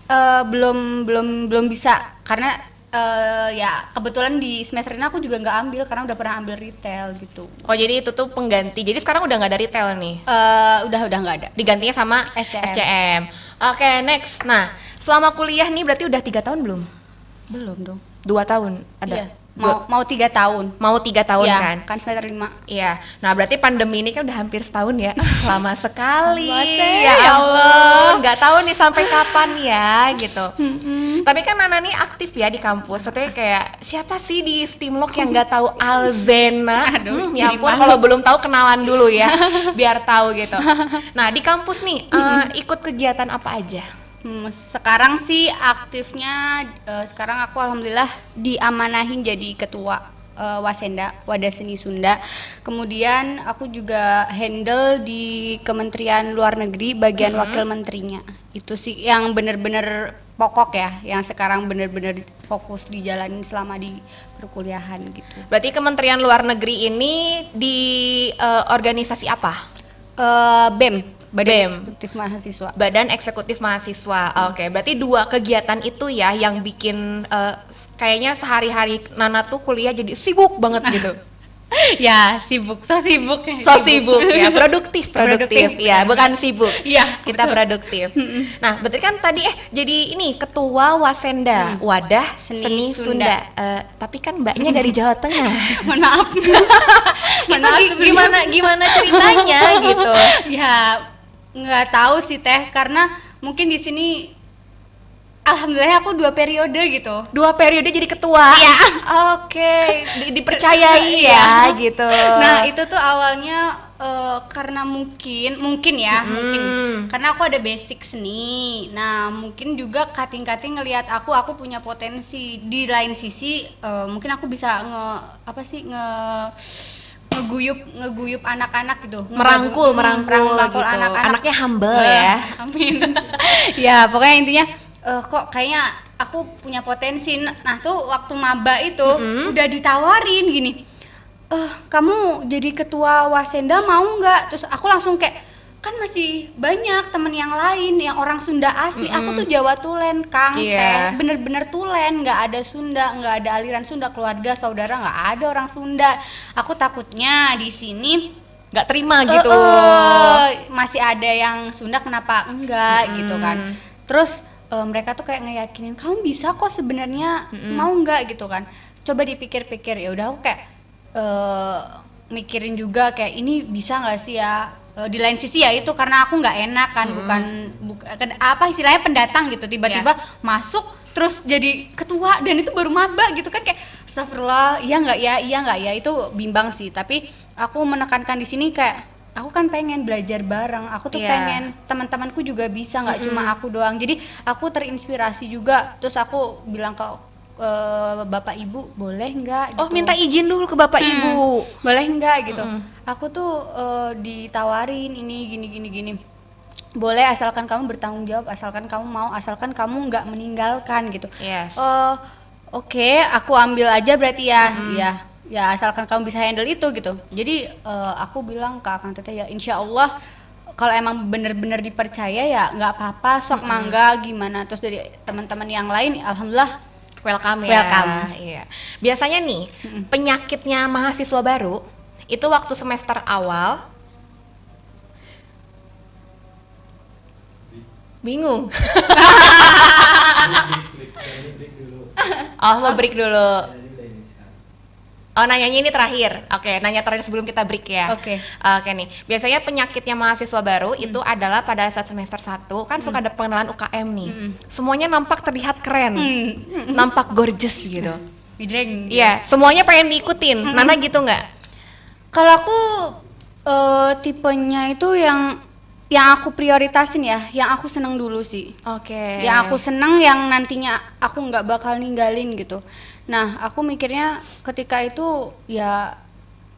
S1: eh, belum belum belum bisa. Karena eh, ya kebetulan di semester ini aku juga nggak ambil karena udah pernah ambil retail gitu
S2: Oh jadi itu tuh pengganti. Jadi sekarang udah nggak ada retail nih.
S1: Eh, udah udah nggak ada
S2: Digantinya sama
S1: SCM.
S2: Oke next. Nah selama kuliah nih berarti udah tiga tahun belum?
S1: belum dong
S2: Dua tahun ada.
S1: Iya. Mau mau tiga tahun
S2: Mau tiga tahun
S1: ya,
S2: kan?
S1: kan semester lima
S2: Iya. Nah, berarti pandemi ini kan udah hampir setahun ya. Lama sekali. Ya
S1: ya
S2: Allah. Nggak tahu nih sampai kapan ya gitu. Tapi kan Nana nih aktif ya di kampus. Maksudnya kayak siapa sih di Steamlock yang nggak tahu Alzena?
S1: Aduh,
S2: Hmm, ya ampun kalau belum tahu kenalan dulu ya, biar tahu gitu. Nah di kampus nih eh, ikut kegiatan apa aja?
S1: Hmm, sekarang sih aktifnya eh, sekarang aku alhamdulillah diamanahin jadi ketua eh, Wasenda Wadah Seni Sunda. Kemudian aku juga handle di Kementerian Luar Negeri bagian wakil menterinya. Itu sih yang bener-bener pokok ya, yang sekarang bener-bener fokus dijalanin selama di perkuliahan gitu.
S2: Berarti Kementerian Luar Negeri ini di eh, organisasi apa?
S1: Eh, BEM, Badan
S2: BEM.
S1: Eksekutif Mahasiswa.
S2: Badan Eksekutif Mahasiswa. Oke, berarti dua kegiatan itu ya yang bikin eh, kayaknya sehari-hari Nana tuh kuliah jadi sibuk banget gitu.
S1: ya, sibuk, so sibuk.
S2: So sibuk ya, produktif, produktif.
S1: Produktif.
S2: Ya, bukan sibuk.
S1: Iya,
S2: Kita produktif. Nah, berarti kan tadi eh jadi ini ketua Wasenda, Wadah Seni,
S1: Seni
S2: Sunda.
S1: Sunda.
S2: Eh, tapi kan mbaknya dari Jawa Tengah.
S1: Mohon maaf. Mohon maaf
S2: gimana gimana ceritanya gitu?
S1: ya nggak tahu sih teh karena mungkin di sini alhamdulillah aku dua periode gitu
S2: Dua periode jadi ketua.
S1: Iya.
S2: Oke, di- dipercayai ya gitu.
S1: nah itu tuh awalnya eh, karena mungkin mungkin ya mungkin
S2: Hmm.
S1: karena aku ada basic seni nah mungkin juga kating-kating ngelihat aku aku punya potensi di lain sisi eh, mungkin aku bisa nge apa sih nge ngeguyup ngeguyup anak-anak gitu
S2: merangkul,
S1: Ngegabung-
S2: merangkul,
S1: merangkul
S2: gitu.
S1: anak-anak
S2: Anaknya humble
S1: Eh,
S2: ya.
S1: Amin. ya pokoknya intinya eh, kok kayaknya aku punya potensi. Nah tuh waktu maba itu
S2: Mm-mm.
S1: udah ditawarin gini. Eh kamu jadi ketua wasenda mau nggak? Terus aku langsung kayak kan masih banyak temen yang lain yang orang Sunda asli. Aku tuh Jawa Tulen, Kang
S2: Iya.
S1: teh, bener-bener Tulen, nggak ada Sunda, nggak ada aliran Sunda, keluarga saudara nggak ada orang Sunda. Aku takutnya di sini
S2: nggak terima gitu.
S1: Eh, eh, masih ada yang Sunda kenapa enggak
S2: Mm-mm.
S1: gitu kan terus eh, mereka tuh kayak ngeyakinin kamu bisa kok sebenarnya mau enggak gitu kan coba dipikir-pikir ya udah aku kayak eh, mikirin juga kayak ini bisa nggak sih ya Eh, di lain sisi ya itu karena aku nggak enak kan bukan bukan apa istilahnya pendatang gitu. Tiba-tiba masuk terus jadi ketua dan itu baru maba gitu kan kayak astagfirullah iya nggak ya iya nggak ya itu bimbang sih. Tapi aku menekankan di sini kayak aku kan pengen belajar bareng. Aku tuh
S2: Iya.
S1: pengen teman-temanku juga bisa nggak cuma aku doang. Jadi aku terinspirasi juga. Terus aku bilang ke eh, bapak ibu boleh nggak
S2: Oh,
S1: gitu.
S2: minta izin dulu ke bapak ibu.
S1: boleh nggak gitu
S2: Mm-mm.
S1: aku tuh eh, ditawarin ini gini gini gini boleh asalkan kamu bertanggung jawab asalkan kamu mau asalkan kamu nggak meninggalkan gitu
S2: Yes.
S1: Oh, oke, aku ambil aja berarti ya. Ya, ya asalkan kamu bisa handle itu gitu. Jadi eh, aku bilang ke Akang Teteh ya insya Allah kalau emang bener-bener dipercaya ya nggak apa-apa, sok mangga gimana. Terus dari teman-teman yang lain, alhamdulillah
S2: Welcome ya.
S1: Welcome.
S2: Iya. Biasanya nih, penyakitnya mahasiswa baru itu waktu semester awal bingung. oh, mau break dulu. Oh, nanyanya ini terakhir. Oke, nanya terakhir sebelum kita break ya.
S1: Oke.
S2: Oke nih. Biasanya penyakitnya mahasiswa baru itu adalah pada saat semester 1 kan suka ada pengenalan UKM nih.
S1: Mm.
S2: Semuanya nampak terlihat keren.
S1: Hmm.
S2: Nampak gorgeous gitu.
S1: Bidreng.
S2: Iya, semuanya pengen diikutin. Nana gitu nggak?
S1: Kalau aku eh, tipenya itu yang yang aku prioritasin ya, yang aku seneng dulu sih.
S2: Oke.
S1: yang aku seneng yang nantinya aku nggak bakal ninggalin gitu nah aku mikirnya ketika itu ya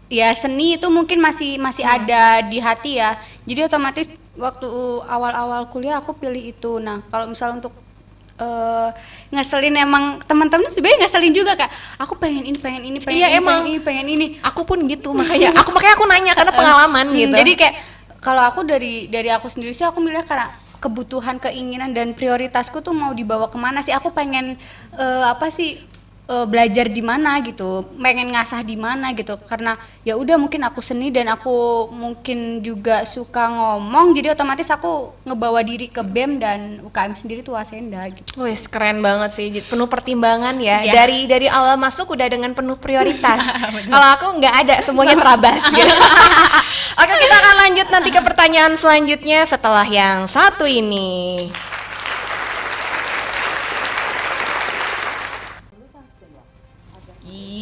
S1: ya seni itu mungkin masih masih ada di hati ya jadi otomatis waktu awal-awal kuliah aku pilih itu nah kalau misal untuk eh ngeselin emang teman-teman sebenarnya ngeselin juga kak aku pengen ini pengen ini pengen
S2: Iya,
S1: ini,
S2: emang.
S1: pengen ini pengen ini
S2: Aku pun gitu makanya. aku makanya aku nanya karena pengalaman
S1: Hmm,
S2: gitu.
S1: Jadi kayak kalau aku dari dari aku sendiri sih aku milih karena kebutuhan, keinginan dan prioritasku tuh mau dibawa ke mana sih? Aku pengen eh, apa sih? Eh, belajar di mana gitu, pengen ngasah di mana gitu. Karena ya udah mungkin aku seni dan aku mungkin juga suka ngomong, jadi otomatis aku ngebawa diri ke BEM dan UKM sendiri tuh Wasenda gitu.
S2: Wih, keren banget sih. Penuh pertimbangan ya.
S1: Iya.
S2: Dari dari awal masuk udah dengan penuh prioritas. Kalau aku nggak ada, semuanya terabas gitu. Oke, kita akan lanjut nanti ke pertanyaan selanjutnya setelah yang satu ini.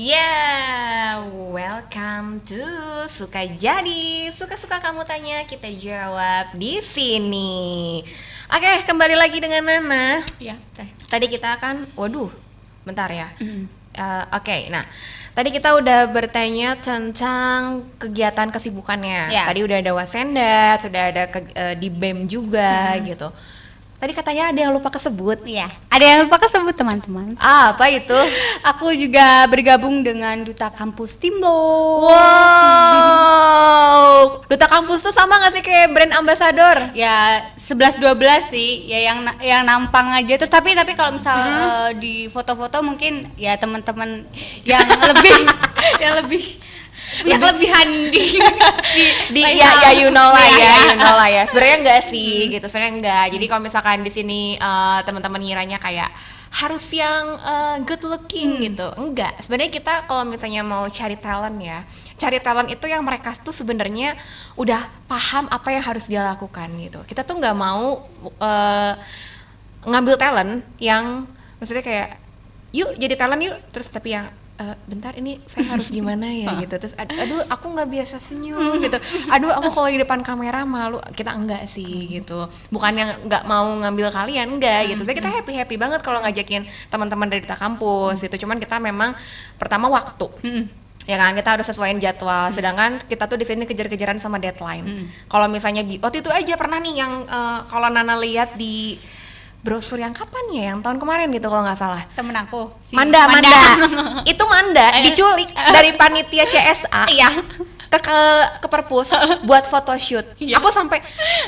S2: Yeah, welcome to Suka Jadi. Suka-suka kamu tanya, kita jawab di sini. Oke, kembali lagi dengan Nana.
S1: Ya, teh.
S2: Tadi kita akan, waduh, bentar ya.
S1: Mm.
S2: Eh, Oke, nah tadi kita udah bertanya tentang kegiatan kesibukannya.
S1: Ya.
S2: Tadi udah ada Wasenda, sudah ada ke- eh, di BEM juga gitu. Tadi katanya ada yang lupa kesebut.
S1: Iya, ada yang lupa kesebut teman-teman.
S2: Ah, apa itu?
S1: Aku juga bergabung dengan Duta Kampus Timlo.
S2: Wow, duta kampus tuh sama gak sih kayak brand ambassador?
S1: Ya 11 12 sih, ya yang yang nampang aja terus tapi tapi kalau misal eh, di foto-foto mungkin ya teman-teman yang lebih yang lebih punya kelebihan di di,
S2: di ya ya you know lah ya
S1: iya.
S2: you know lah ya. Sebenarnya enggak sih gitu. Sebenarnya enggak. Jadi kalau misalkan di sini eh, teman-teman ngiranya kayak harus yang eh, good looking gitu. Enggak. Sebenarnya kita kalau misalnya mau cari talent ya cari talent itu yang mereka tuh sebenarnya udah paham apa yang harus dia lakukan gitu. Kita tuh nggak mau eh, ngambil talent yang maksudnya kayak yuk jadi talent yuk terus tapi yang "Eh, bentar ini saya harus gimana ya? Gitu. Terus ad- aduh aku nggak biasa senyum gitu. Aduh aku kalau di depan kamera malu. Kita enggak sih gitu. Bukan yang nggak mau ngambil kalian enggak gitu. Saya kita happy happy banget kalau ngajakin teman-teman dari duta kampus gitu. Cuman kita memang pertama waktu ya kan? Kita harus sesuaiin jadwal. Sedangkan kita tuh di sini kejar-kejaran sama deadline.
S1: Mm.
S2: kalau misalnya waktu itu aja pernah nih yang eh, kalau Nana lihat di brosur yang kapan ya yang tahun kemarin gitu kalau nggak salah
S1: temen aku si
S2: Manda, Manda, itu Manda diculik dari panitia CSA
S1: Iya.
S2: ke ke, ke perpus buat photoshoot.
S1: Iya.
S2: Aku sampai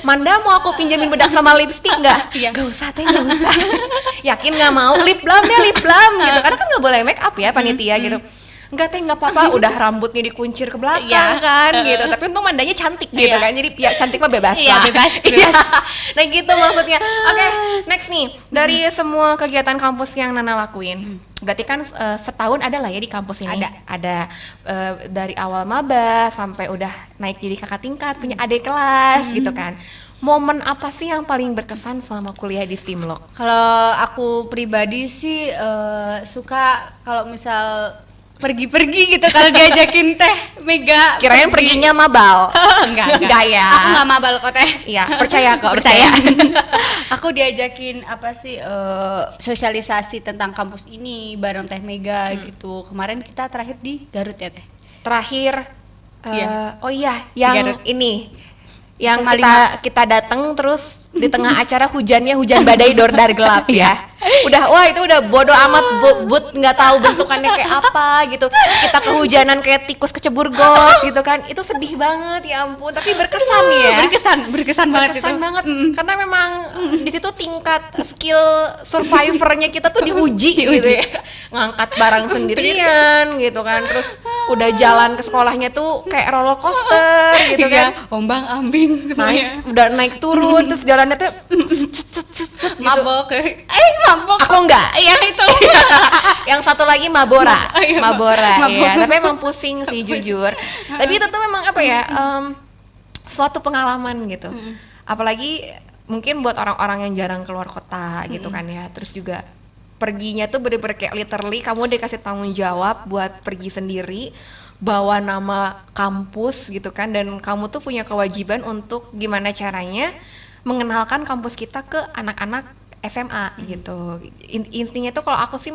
S2: Manda mau aku pinjemin bedak sama lipstick nggak?
S1: Iya.
S2: Gak usah teh, gak usah. Yakin nggak mau? Lip balm deh, lip balm gitu. Karena kan nggak boleh make up ya panitia gitu. Enggak teh nggak apa-apa, udah rambutnya dikuncir ke belakang
S1: Iya.
S2: kan gitu. Tapi untung mandanya cantik gitu
S1: Iya.
S2: kan. Jadi ya cantik mah bebas
S1: Iya,
S2: lah.
S1: bebas,
S2: Iya.
S1: bebas.
S2: nah gitu maksudnya. Oke, next nih. Dari semua kegiatan kampus yang Nana lakuin. Berarti kan eh, setahun ada lah ya di kampus ini.
S1: Ada.
S2: Ada eh, dari awal maba sampai udah naik jadi kakak tingkat, punya adik kelas gitu kan. Momen apa sih yang paling berkesan selama kuliah di Stimlok?
S1: Kalau aku pribadi sih eh, suka kalau misal pergi-pergi gitu kalau diajakin teh Mega
S2: Kirain perginya mabal.
S1: enggak,
S2: Enggak ya.
S1: Aku nggak mabal kok teh.
S2: Iya, percaya kok,
S1: percaya. aku diajakin apa sih eh, sosialisasi tentang kampus ini bareng Teh Mega
S2: Hmm.
S1: gitu. Kemarin kita terakhir di Garut ya Teh.
S2: Terakhir eh,
S1: Iya.
S2: oh iya, yang
S1: Garut.
S2: ini yang kita kita datang terus di tengah acara hujannya hujan badai dordar gelap ya. Udah wah itu udah bodoh amat bu- but nggak tahu bentukannya kayak apa gitu. Kita kehujanan kayak tikus kecebur got gitu kan. Itu sedih banget ya ampun, tapi berkesan ya.
S1: Berkesan, berkesan banget
S2: berkesan
S1: itu.
S2: banget. Karena memang di situ tingkat skill survivornya kita tuh diuji, gitu ya. Ngangkat barang sendirian gitu kan. Terus udah jalan ke sekolahnya tuh kayak roller coaster gitu kan.
S1: Iya, ombang ambing
S2: naik udah naik turun terus jalannya tuh cet, cet, cet, cet, gitu.
S1: Mabok. Eh, mabok.
S2: aku enggak
S1: Yang itu.
S2: yang satu lagi Mabora,
S1: Oh, iya,
S2: Mabora,
S1: Mabora.
S2: iya. Tapi emang pusing sih jujur. Tapi itu tuh memang apa ya, em, suatu pengalaman gitu. Apalagi mungkin buat orang-orang yang jarang keluar kota gitu kan ya. Terus juga perginya tuh bener-bener kayak literally kamu dikasih tanggung jawab buat pergi sendiri bawa nama kampus gitu kan dan kamu tuh punya kewajiban untuk gimana caranya mengenalkan kampus kita ke anak-anak SMA gitu. In- intinya tuh kalau aku sih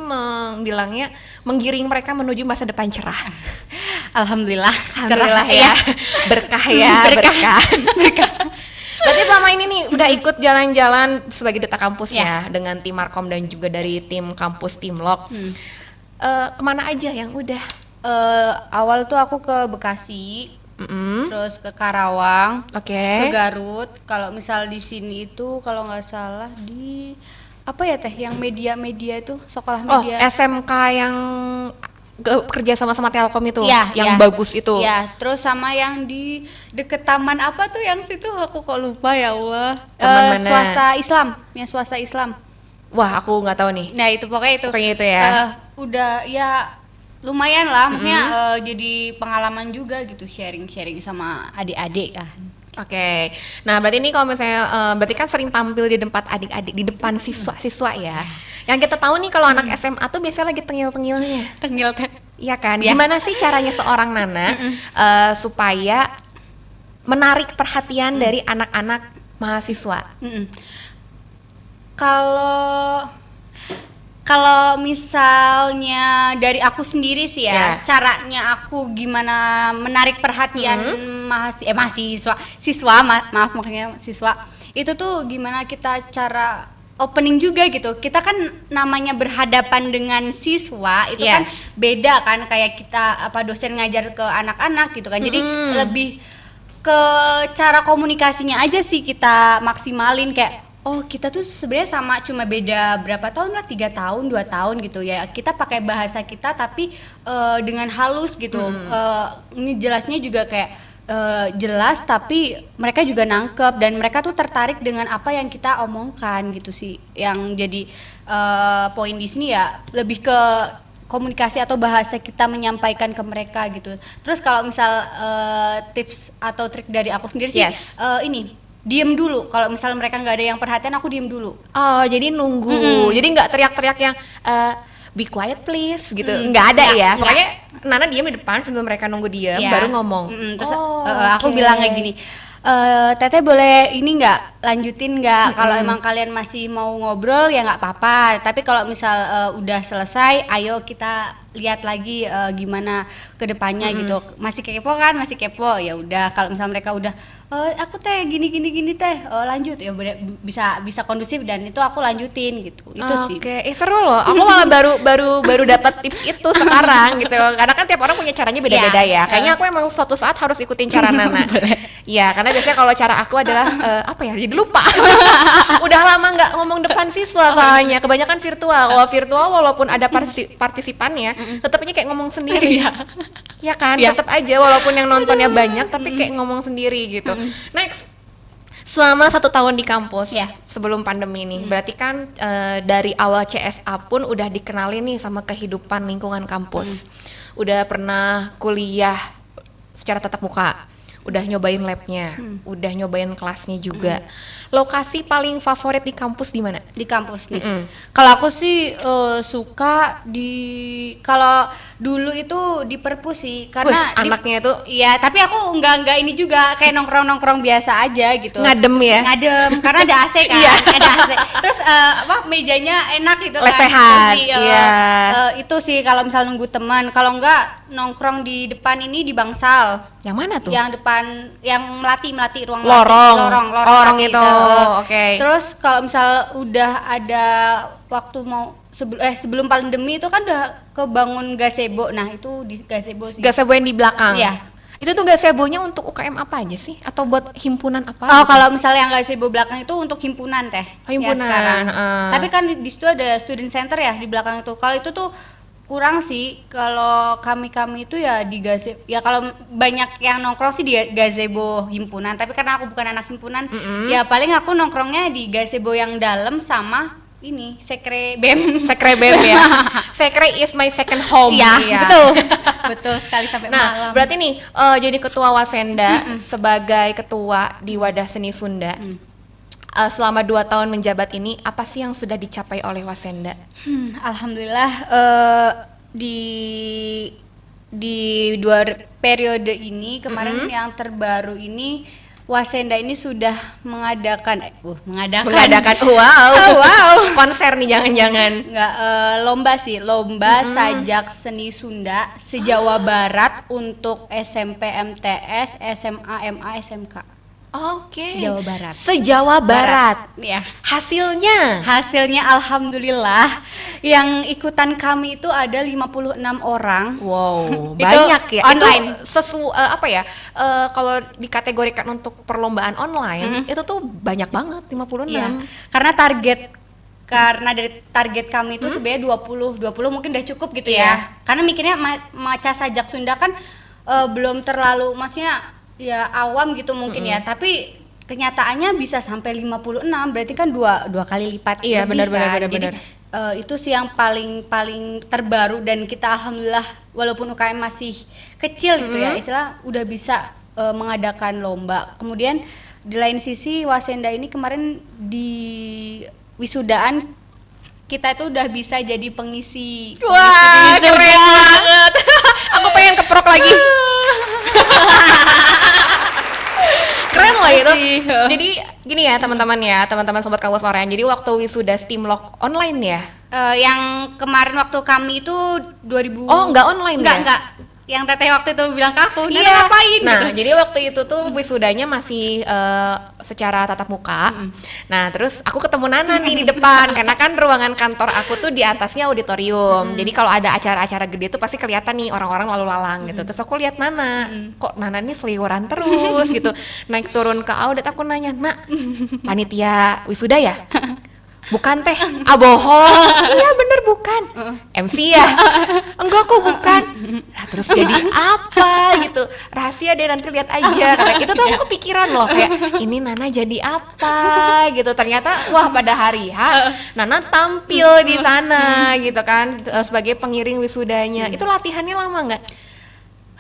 S2: bilangnya menggiring mereka menuju masa depan cerah.
S1: Alhamdulillah.
S2: Alhamdulillah ya. Berkah ya, berkah.
S1: Berkah.
S2: Berarti selama ini nih udah ikut jalan-jalan sebagai duta kampus ya dengan tim Markom dan juga dari tim kampus Timlok.
S1: Hmm.
S2: Eh, ke mana aja yang udah?
S1: Eh, awal tuh aku ke Bekasi,
S2: Mm-mm.
S1: terus ke Karawang,
S2: Oke.
S1: ke Garut. Kalau misal di sini itu kalau nggak salah di apa ya teh yang media-media itu sekolah
S2: Oh,
S1: media
S2: SMK yang kerja sama sama Telkom itu,
S1: Iya,
S2: yang
S1: iya.
S2: bagus itu.
S1: Ya, terus sama yang di deket taman apa tuh yang situ aku kok lupa ya Allah.
S2: Taman
S1: Eh,
S2: mana?
S1: Swasta Islam, yang swasta Islam.
S2: Wah, aku nggak tahu nih.
S1: Nah itu pokoknya itu.
S2: Pokoknya itu ya.
S1: Eh, udah ya lumayan lah, maksudnya eh, jadi pengalaman juga gitu sharing-sharing sama adik-adik kan.
S2: Oke, nah berarti ini kalau misalnya eh, berarti kan sering tampil di tempat adik-adik di depan siswa-siswa ya. Yang kita tahu nih kalau anak SMA tuh biasanya lagi tengil-tengilnya,
S1: Tengil kan.
S2: iya kan?
S1: Ya.
S2: Gimana sih caranya seorang Nana eh, supaya menarik perhatian dari anak-anak mahasiswa?
S1: Kalau kalau misalnya dari aku sendiri sih ya,
S2: Ya.
S1: caranya aku gimana menarik perhatian mahasiswa, eh mahasiswa, siswa, ma- maaf makanya siswa. Itu tuh gimana kita cara opening juga gitu. Kita kan namanya berhadapan dengan siswa itu kan
S2: Yes.
S1: beda kan kayak kita apa dosen ngajar ke anak-anak gitu kan. Jadi
S2: Mm-mm.
S1: lebih ke cara komunikasinya aja sih kita maksimalin kayak oh kita tuh sebenarnya sama cuma beda berapa tahun lah? Tiga tahun dua tahun gitu ya. Kita pakai bahasa kita tapi eh, dengan halus gitu. Eh, ini jelasnya juga kayak eh, jelas tapi mereka juga nangkep. Dan mereka tuh tertarik dengan apa yang kita omongkan gitu sih. Yang jadi eh, poin di sini ya lebih ke komunikasi atau bahasa kita menyampaikan ke mereka gitu. Terus kalau misal eh, tips atau trik dari aku sendiri sih
S2: Yes.
S1: eh, ini diem dulu. Kalau misal mereka nggak ada yang perhatian aku diem dulu.
S2: Oh, jadi nunggu.
S1: Mm-mm.
S2: Jadi nggak teriak-teriak yang eh, be quiet please gitu.
S1: Mm,
S2: Nggak ada
S1: nggak,
S2: ya.
S1: nggak.
S2: Makanya Nana diem di depan sebelum mereka nunggu diem
S1: Ya.
S2: baru ngomong.
S1: Mm-mm, terus
S2: Oh,
S1: eh, aku bilang kayak gini. eh teteh boleh ini nggak lanjutin nggak kalau emang kalian masih mau ngobrol ya nggak apa-apa tapi kalau misal eh, udah selesai ayo kita lihat lagi eh, gimana ke depannya gitu masih kepo kan masih kepo ya udah kalau misal mereka udah "Eh, aku teh gini gini gini teh oh, lanjut ya bisa bisa kondusif dan itu aku lanjutin gitu itu sih
S2: Oke, eh, seru loh. Aku malah baru baru baru dapat tips itu sekarang gitu. Karena kan tiap orang punya caranya beda-beda ya.
S1: Iya.
S2: Kayaknya aku emang suatu saat harus ikutin cara Nana. Iya, karena biasanya kalau cara aku adalah eh, apa ya? Jadi lupa. Udah lama nggak ngomong depan siswa soalnya. Kebanyakan virtual. Kalau virtual walaupun ada tetapnya kayak ngomong sendiri. Iya kan?
S1: Iya.
S2: Tetap aja walaupun yang nontonnya banyak tapi kayak ngomong sendiri gitu. Next. Selama satu tahun di kampus
S1: Ya.
S2: sebelum pandemi ini, berarti kan eh, dari awal CSA pun udah dikenali nih sama kehidupan lingkungan kampus. Udah pernah kuliah secara tatap muka, udah nyobain labnya, udah nyobain kelasnya juga. Lokasi paling favorit di kampus di mana?
S1: di kampus nih.
S2: Mm-mm.
S1: Kalau aku sih eh, suka di kalau dulu itu di perpus sih karena di-
S2: anaknya itu
S1: Iya, tapi aku enggak enggak ini juga kayak nongkrong-nongkrong biasa aja gitu.
S2: ngadem ya.
S1: Ngadem karena ada AC kan,
S2: Iya.
S1: ada AC. Terus eh, apa mejanya enak gitu kan.
S2: Lesehan,
S1: eh,
S2: iya.
S1: eh, itu sih kalau misal nunggu teman. Kalau enggak nongkrong di depan ini di Bangsal.
S2: Yang mana tuh?
S1: Yang depan yang melati melati ruang
S2: Lorong.
S1: melati. lorong lorong
S2: Lorong itu, oke.
S1: terus kalau misal udah ada waktu mau sebelum eh sebelum pandemi itu kan udah kebangun gazebo nah itu di gazebo sih
S2: Gazebo yang di belakang.
S1: Iya.
S2: Itu tuh gazebonya untuk UKM apa aja sih? Atau buat himpunan apa?
S1: Oh,
S2: gitu?
S1: kalau misalnya yang gazebo belakang itu untuk himpunan teh.
S2: Oh, himpunan,
S1: Ya, sekarang.
S2: ah.
S1: Tapi kan di situ ada student center ya di belakang itu. Kalau itu tuh kurang sih kalau kami-kami itu ya di gazebo ya kalau banyak yang nongkrong sih di gazebo himpunan tapi karena aku bukan anak himpunan
S2: Mm-mm.
S1: ya paling aku nongkrongnya di gazebo yang dalam sama ini sekre bem
S2: Sekre BEM ya. Sekre is my second home.
S1: Iya,
S2: Iya.
S1: betul betul sekali sampai
S2: Nah,
S1: malam
S2: berarti nih eh, jadi ketua Wasenda sebagai ketua di Wadah Seni Sunda.
S1: Mm.
S2: Eh, selama dua tahun menjabat ini apa sih yang sudah dicapai oleh Wasenda?
S1: Hmm, alhamdulillah eh, di di dua periode ini kemarin
S2: Mm-hmm.
S1: yang terbaru ini Wasenda ini sudah mengadakan eh, uh, mengadakan
S2: Mengadakan wow,
S1: Oh, wow.
S2: konser nih jangan-jangan.
S1: nggak eh, lomba sih lomba sajak seni Sunda se-Jawa Barat untuk SMP MTS SMA MA SMK
S2: Oke.
S1: Se-Jawa Barat.
S2: Sejawa Barat.
S1: ya
S2: Hasilnya
S1: hasilnya alhamdulillah yang ikutan kami itu ada 56 orang
S2: Wow,
S1: Itu
S2: banyak ya.
S1: online.
S2: Itu sesu eh, apa ya? eh, kalau dikategorikan untuk perlombaan online, itu tuh banyak banget 56.
S1: Iya, karena target karena dari target kami itu sebenarnya 20 20 mungkin udah cukup gitu ya
S2: Iya.
S1: karena mikirnya ma- maca sajak Sunda kan eh, belum terlalu maksudnya ya awam gitu mungkin ya. Tapi kenyataannya bisa sampai 56 berarti kan dua dua kali lipat
S2: Iya,
S1: lebih
S2: benar, benar,
S1: kan.
S2: benar,
S1: eh, itu sih yang paling paling terbaru dan kita alhamdulillah walaupun UKM masih kecil gitu ya istilah udah bisa eh, mengadakan lomba. Kemudian di lain sisi Wasenda ini kemarin di wisudaan kita itu udah bisa jadi pengisi.
S2: Wah,
S1: pengisi
S2: keren banget. Aku pengen keprok lagi. keren loh itu. Jadi gini ya teman-teman ya, teman-teman sobat kawas Orean. Jadi waktu wisuda Steamlock online ya.
S1: Eh, yang kemarin waktu kami itu 2000
S2: Oh, nggak online
S1: enggak,
S2: ya?
S1: enggak. Yang teteh waktu itu bilang ke aku, "Nana
S2: Iya.
S1: ngapain?"
S2: Nah,
S1: gitu.
S2: jadi waktu itu tuh wisudanya masih eh, secara tatap muka. Nah, terus aku ketemu Nana nih di depan karena kan ruangan kantor aku tuh di atasnya auditorium. Jadi kalau ada acara-acara gede tuh pasti kelihatan nih orang-orang lalu lalang gitu. Terus aku lihat Nana, kok Nana nih seliweran terus gitu. Naik turun ke audit aku nanya, "Nak, panitia wisuda ya?" Bukan teh, ah bohong. iya bener bukan. MC ya? Enggak kok bukan. Lah terus jadi apa gitu? Rahasia deh nanti lihat aja. Kata itu tuh aku kepikiran loh kayak ini Nana jadi apa gitu. Ternyata wah pada hari H Nana tampil di sana gitu kan eh, sebagai pengiring wisudanya. Itu latihannya lama nggak?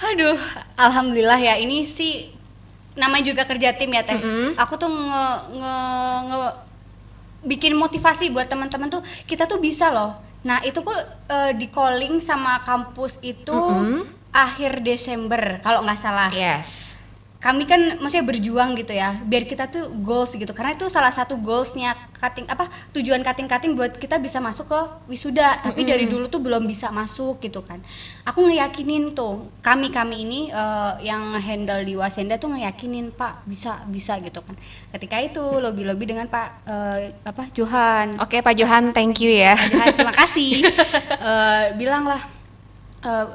S1: Aduh, alhamdulillah ya ini sih namanya juga kerja tim ya teh.
S2: Mm-mm.
S1: Aku tuh nge, nge, nge- bikin motivasi buat teman-teman tuh kita tuh bisa loh. Nah itu kok eh, di calling sama kampus itu
S2: Mm-mm.
S1: akhir Desember kalau nggak salah.
S2: Yes.
S1: Kami kan maksudnya berjuang gitu ya, biar kita tuh goals gitu. Karena itu salah satu goalsnya cutting apa tujuan cutting cutting buat kita bisa masuk ke wisuda. Tapi dari dulu tuh belum bisa masuk gitu kan. Aku ngeyakinin tuh kami kami ini eh, yang handle di Wasenda tuh ngeyakinin Pak bisa bisa gitu kan. Ketika itu lobby lobby dengan Pak eh, apa Johan.
S2: Oke Pak Johan, thank you ya.
S1: Pak Johan, terima kasih. Eh, bilang lah eh,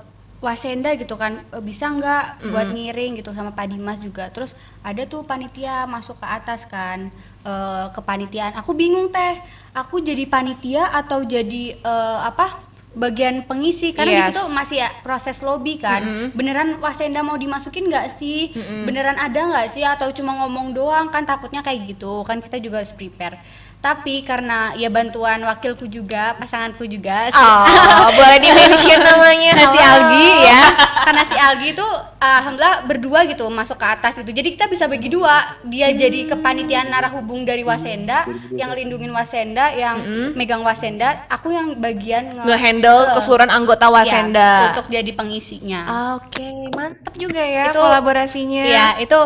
S1: Wasenda gitu kan eh, bisa nggak buat ngiring? gitu sama Pak Dimas juga. Terus ada tuh panitia masuk ke atas kan eh, kepanitiaan. Aku bingung teh, aku jadi panitia atau jadi eh, apa? bagian pengisi? Karena di
S2: Yes.
S1: situ masih ya proses lobby kan. Beneran Wasenda mau dimasukin nggak sih? Beneran ada nggak sih? Atau cuma ngomong doang? Kan takutnya kayak gitu. Kan kita juga harus prepare tapi karena ya bantuan wakilku juga pasanganku juga si-
S2: Oh, boleh di mention namanya.
S1: si
S2: Halo.
S1: Algi ya. Karena si Algi itu alhamdulillah berdua gitu masuk ke atas gitu. Jadi kita bisa bagi dua. Dia jadi kepanitiaan narah hubung dari Wasenda yang lindungin Wasenda yang megang Wasenda. Aku yang bagian nge-
S2: Nge-handle
S1: Eh,
S2: keseluruhan anggota
S1: ya,
S2: Wasenda.
S1: untuk jadi pengisinya.
S2: Oke, mantap juga ya
S1: Itu-
S2: kolaborasinya.
S1: ya itu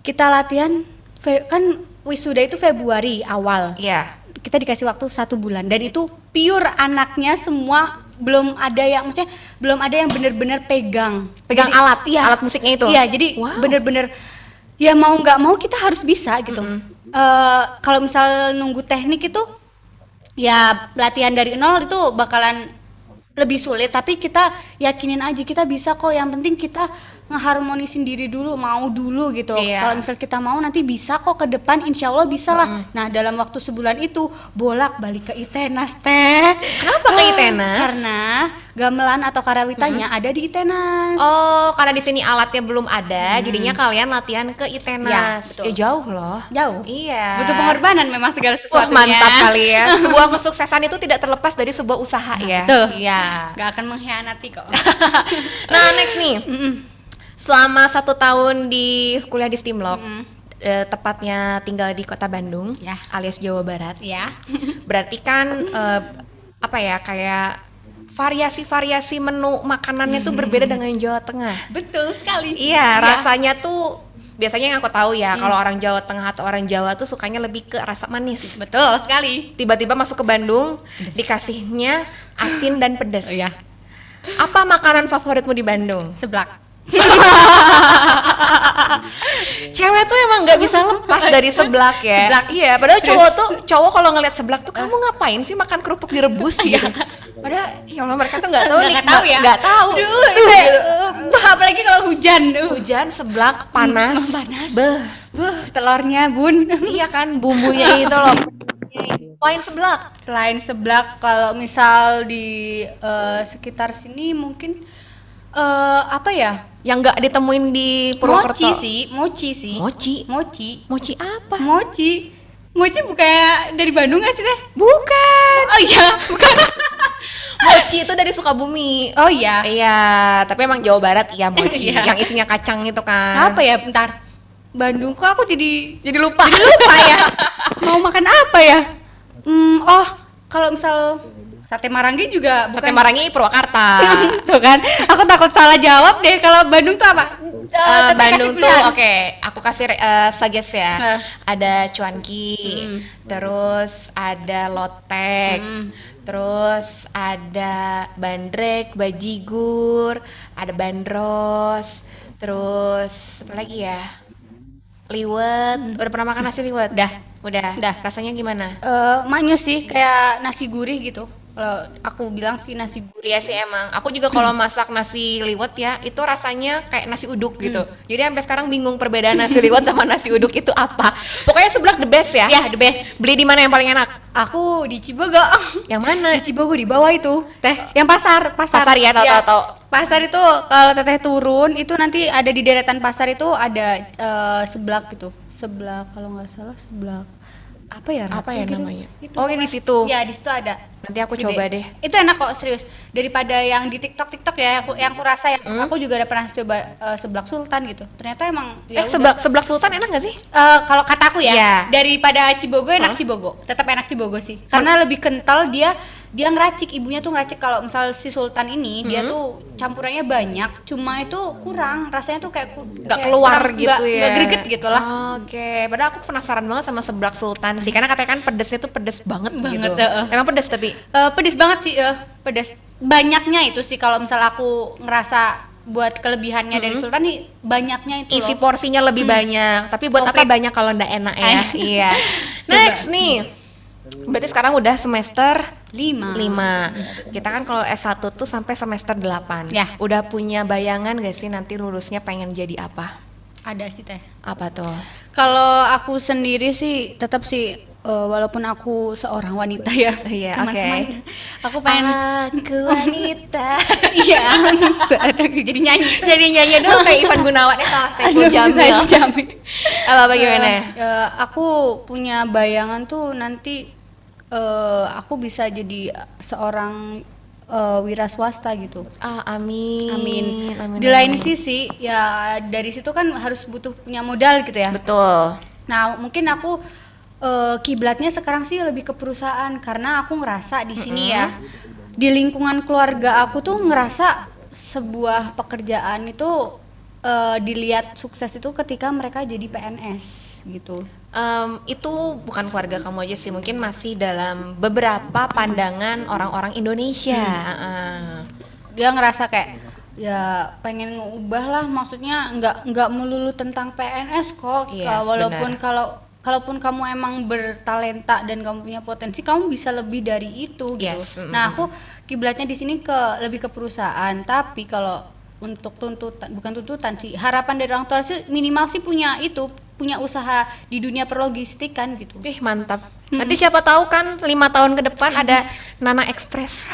S1: kita latihan kan wisuda itu Februari awal.
S2: Iya.
S1: kita dikasih waktu satu bulan. Dan itu pure anaknya semua belum ada yang maksudnya belum ada yang bener-bener pegang.
S2: Pegang
S1: Jadi-
S2: alat,
S1: iya.
S2: alat musiknya itu.
S1: iya jadi
S2: Wow.
S1: bener-bener ya mau nggak mau kita harus bisa gitu. Eh, kalau misal nunggu teknik itu ya latihan dari nol itu bakalan lebih sulit. Tapi kita yakinin aja kita bisa kok. Yang penting kita ngeharmonisin diri dulu mau dulu gitu
S2: Iya.
S1: kalau misal kita mau nanti bisa kok ke depan insya Allah bisa lah nah dalam waktu sebulan itu bolak balik ke Itenas teh
S2: Kenapa ke
S1: Ah,
S2: Itenas?
S1: karena gamelan atau karawitanya ada di Itenas
S2: Oh, karena di sini alatnya belum ada, jadinya kalian latihan ke Itenas.
S1: Ya, betul.
S2: Ya, jauh loh.
S1: jauh
S2: Iya.
S1: butuh pengorbanan memang segala
S2: Wah,
S1: sesuatunya
S2: mantap kali ya. Sebuah kesuksesan itu tidak terlepas dari sebuah usaha ya.
S1: betul.
S2: Iya.
S1: Gak akan mengkhianati kok
S2: Nah, next nih.
S1: Mm-mm.
S2: Selama satu tahun di kuliah di Steamlock,
S1: Mm.
S2: eh, tepatnya tinggal di kota Bandung,
S1: Ya.
S2: alias Jawa Barat.
S1: ya
S2: Berarti kan eh, apa ya kayak variasi-variasi menu makanannya tuh berbeda dengan Jawa Tengah.
S1: betul sekali
S2: Iya, rasanya tuh biasanya yang aku tahu ya kalau orang Jawa Tengah atau orang Jawa tuh sukanya lebih ke rasa manis.
S1: betul sekali
S2: Tiba-tiba masuk ke Bandung dikasihnya asin dan pedas.
S1: Iya.
S2: Apa makanan favoritmu di Bandung?
S1: seblak
S2: Cewek tuh emang nggak bisa lepas dari seblak ya.
S1: Seblak.
S2: Iya, padahal cowok tuh cowok kalau ngeliat seblak tuh kamu ngapain sih makan kerupuk direbus gitu. Padahal ya Allah mereka tuh nggak tahu
S1: Nggak- tahu ya.
S2: Nggak tahu.
S1: Duh, itu, apalagi kalau hujan uh.
S2: Hujan seblak panas.
S1: panas.
S2: Beh.
S1: Buh, telurnya bun
S2: Iya kan bumbunya itu loh. Selain seblak.
S1: Selain seblak, kalau misal di eh, sekitar sini mungkin eh apa ya?
S2: Yang nggak ditemuin di Purwokerto.
S1: Mochi sih, mochi sih.
S2: Mochi.
S1: Mochi.
S2: Mochi apa?
S1: Mochi. Mochi bukannya dari Bandung gak sih teh?
S2: Bukan.
S1: Oh iya, bukan.
S2: Mochi itu dari Sukabumi.
S1: Oh iya.
S2: Iya, tapi emang Jawa Barat iya mochi.
S1: Iya.
S2: Yang isinya kacang itu kan.
S1: Apa ya? Bentar. Bandung kok aku jadi
S2: Jadi lupa.
S1: jadi lupa ya. Mau makan apa ya? Hmm, oh, kalau misal sate marangi juga
S2: Sate
S1: bukan
S2: Marangi Purwakarta.
S1: tuh kan. Aku takut salah jawab deh kalau Bandung tuh apa? Teteh
S2: Bandung tuh oke, aku kasih eh, suggest ya.
S1: Eh.
S2: Ada cuanki,
S1: Hmm.
S2: terus ada lotek,
S1: Hmm.
S2: terus ada bandrek, bajigur, ada bandros, terus apa lagi ya? Liwet. Udah pernah makan nasi liwet?
S1: Udah.
S2: Udah.
S1: Udah.
S2: Rasanya gimana?
S1: Eh, manyus sih kayak nasi gurih gitu. Kalau aku bilang sih nasi gurih.
S2: Iya sih emang. Aku juga kalau masak nasi liwet ya, itu rasanya kayak nasi uduk gitu. Jadi sampai sekarang bingung perbedaan nasi liwet sama nasi uduk itu apa. Pokoknya seblak the best ya.
S1: Ya, the best.
S2: Beli di mana yang paling enak?
S1: Aku di Cibogo.
S2: Yang mana?
S1: di Cibogo di bawah itu. Teh, yang pasar, pasar.
S2: Pasar ya, tahu, tahu, tahu.
S1: Pasar itu kalau teteh turun itu nanti ada di deretan pasar itu ada eh, seblak gitu. Seblak kalau nggak salah seblak apa ya
S2: Apa ya
S1: gitu.
S2: namanya?
S1: Itu
S2: Oh, ini di situ.
S1: Ya, di situ ada.
S2: Nanti aku
S1: Gede.
S2: coba deh.
S1: Itu enak kok serius. Daripada yang di TikTok TikTok ya, aku, yang aku rasa yang
S2: Hmm?
S1: aku juga udah pernah coba eh, seblak sultan gitu. Ternyata emang
S2: eh
S1: ya udah.
S2: seblak seblak sultan enak gak sih?
S1: Eh, kalau kataku ya,
S2: Iya.
S1: daripada Cibogo enak
S2: Hah?
S1: Cibogo. Tetap enak Cibogo sih. Karena lebih kental dia dia ngeracik ibunya tuh ngeracik kalau misal si sultan ini dia
S2: Hmm.
S1: tuh campurannya banyak, cuma itu kurang rasanya tuh kayak
S2: Nggak keluar
S1: kurang-
S2: gitu
S1: nggak-
S2: ya.
S1: nggak greget gitu lah.
S2: Oke, padahal aku penasaran banget sama seblak sultan sih, karena katanya kan pedesnya tuh pedes banget,
S1: Banget,
S2: gitu.
S1: heeh.
S2: Emang pedes tapi
S1: Eh, pedes banget sih, eh, pedes. Banyaknya itu sih kalau misal aku ngerasa buat kelebihannya dari
S2: Hmm.
S1: sultan nih banyaknya itu
S2: isi
S1: loh.
S2: porsinya lebih banyak. Tapi buat apa
S1: Komplit.
S2: banyak kalau ndak enak ya? Iya. Next nih. Berarti sekarang udah semester
S1: lima.
S2: 5. Kita kan kalau S1 tuh sampai semester 8.
S1: Ya.
S2: Udah punya bayangan gak sih nanti lulusnya pengen jadi apa?
S1: Ada sih teh.
S2: Apa tuh?
S1: Kalau aku sendiri sih tetap sih eh, walaupun aku seorang wanita ya.
S2: Iya,
S1: teman-teman.
S2: oke.
S1: Aku pengen
S2: Aku wanita.
S1: iya, jadi nyanyi.
S2: jadi nyanyi dong kayak Ivan Gunawan eh salah Saiful Jamil.
S1: Jamil.
S2: Apa apa gimana?
S1: Eh, eh, aku punya bayangan tuh nanti eh, aku bisa jadi seorang eh, wira swasta gitu.
S2: Ah, amin.
S1: Amin.
S2: amin
S1: Di lain
S2: amin.
S1: sisi ya dari situ kan harus butuh punya modal gitu ya.
S2: Betul.
S1: Nah, mungkin aku eh, kiblatnya sekarang sih lebih ke perusahaan karena aku ngerasa di sini ya di lingkungan keluarga aku tuh ngerasa sebuah pekerjaan itu eh, dilihat sukses itu ketika mereka jadi PNS gitu.
S2: Em, itu bukan keluarga kamu aja sih, mungkin masih dalam beberapa pandangan orang-orang Indonesia. Ah.
S1: Dia ngerasa kayak ya pengen ngubah lah maksudnya nggak nggak melulu tentang PNS kok
S2: Yes,
S1: walaupun
S2: benar.
S1: kalau kalaupun kamu emang bertalenta dan kamu punya potensi kamu bisa lebih dari itu gitu
S2: Yes,
S1: nah aku kiblatnya di sini ke lebih ke perusahaan tapi kalau untuk tuntutan bukan tuntutan sih harapan dari orang tua sih minimal sih punya itu punya usaha di dunia perlogistikan gitu
S2: Ih mantap. Nanti siapa tahu kan lima tahun ke depan ada Nana Express.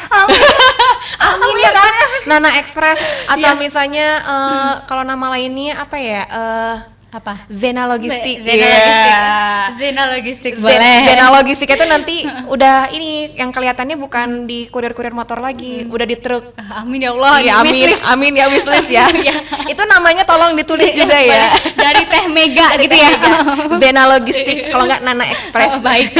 S2: Amin ya kan? Nana Express atau
S1: Iya.
S2: misalnya eh, kalau nama lainnya apa ya? Eh,
S1: apa
S2: Zena Logistik.
S1: Zena
S2: Iya.
S1: Logistik Zena Logistik boleh
S2: Zena Logistik itu nanti udah ini yang kelihatannya bukan di kurir-kurir motor lagi, udah di truk.
S1: amin ya Allah di
S2: amin,
S1: wishlist.
S2: amin ya wishlist ya.
S1: Iya.
S2: itu namanya tolong ditulis juga ya.
S1: Dari teh mega gitu ya
S2: Zena Logistik kalau nggak Nana Express.
S1: Oh, baik.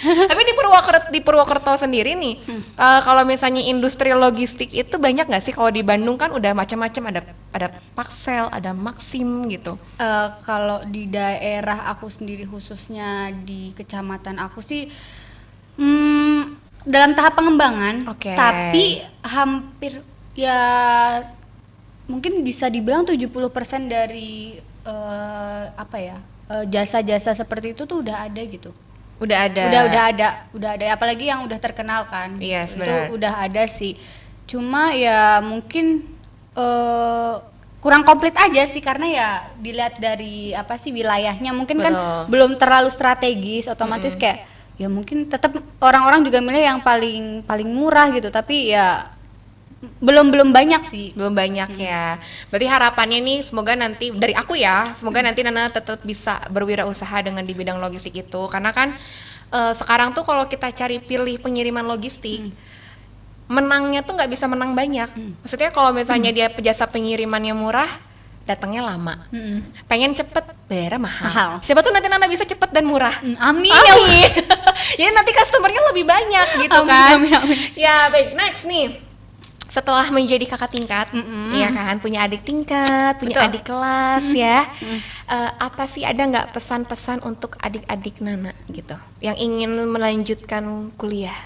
S2: Tapi di Purwokerto di Purwokerto sendiri nih,
S1: Hmm.
S2: eh, kalau misalnya industri logistik itu banyak nggak sih? Kalau di Bandung kan udah macam-macam ada ada Paxel, ada Maxim gitu.
S1: Eh, kalau di daerah aku sendiri khususnya di kecamatan aku sih hmm, dalam tahap pengembangan
S2: Oke.
S1: tapi hampir ya mungkin bisa dibilang 70% dari eh, apa ya eh, jasa-jasa seperti itu tuh udah ada gitu
S2: Udah ada.
S1: udah udah ada udah ada apalagi yang udah terkenal kan
S2: Iya,
S1: itu
S2: benar.
S1: udah ada sih cuma ya mungkin eh kurang komplit aja sih karena ya dilihat dari apa sih wilayahnya. Mungkin kan
S2: Betul.
S1: belum terlalu strategis otomatis kayak ya mungkin tetap orang-orang juga milih yang paling paling murah gitu. Tapi ya belum belum banyak sih.
S2: Belum banyak ya. Berarti harapannya nih semoga nanti dari aku ya semoga nanti Nana tetap bisa berwirausaha dengan di bidang logistik itu. Karena kan eh, sekarang tuh kalau kita cari pilih pengiriman logistik menangnya tuh nggak bisa menang banyak maksudnya kalau misalnya dia jasa pengirimannya murah datangnya lama
S1: Mm-mm.
S2: pengen cepet bayarnya mahal.
S1: Mahal.
S2: siapa tuh nanti Nana bisa cepet dan murah
S1: Mm, amin,
S2: Amin. ya nanti customernya lebih banyak gitu
S1: Amin,
S2: kan.
S1: amin, amin.
S2: Ya baik next nih. Setelah menjadi kakak tingkat,
S1: Mm-mm.
S2: ya kan, punya adik tingkat, punya
S1: Betul.
S2: adik kelas ya. Eh, apa sih ada nggak pesan-pesan untuk adik-adik Nana gitu, yang ingin melanjutkan kuliah?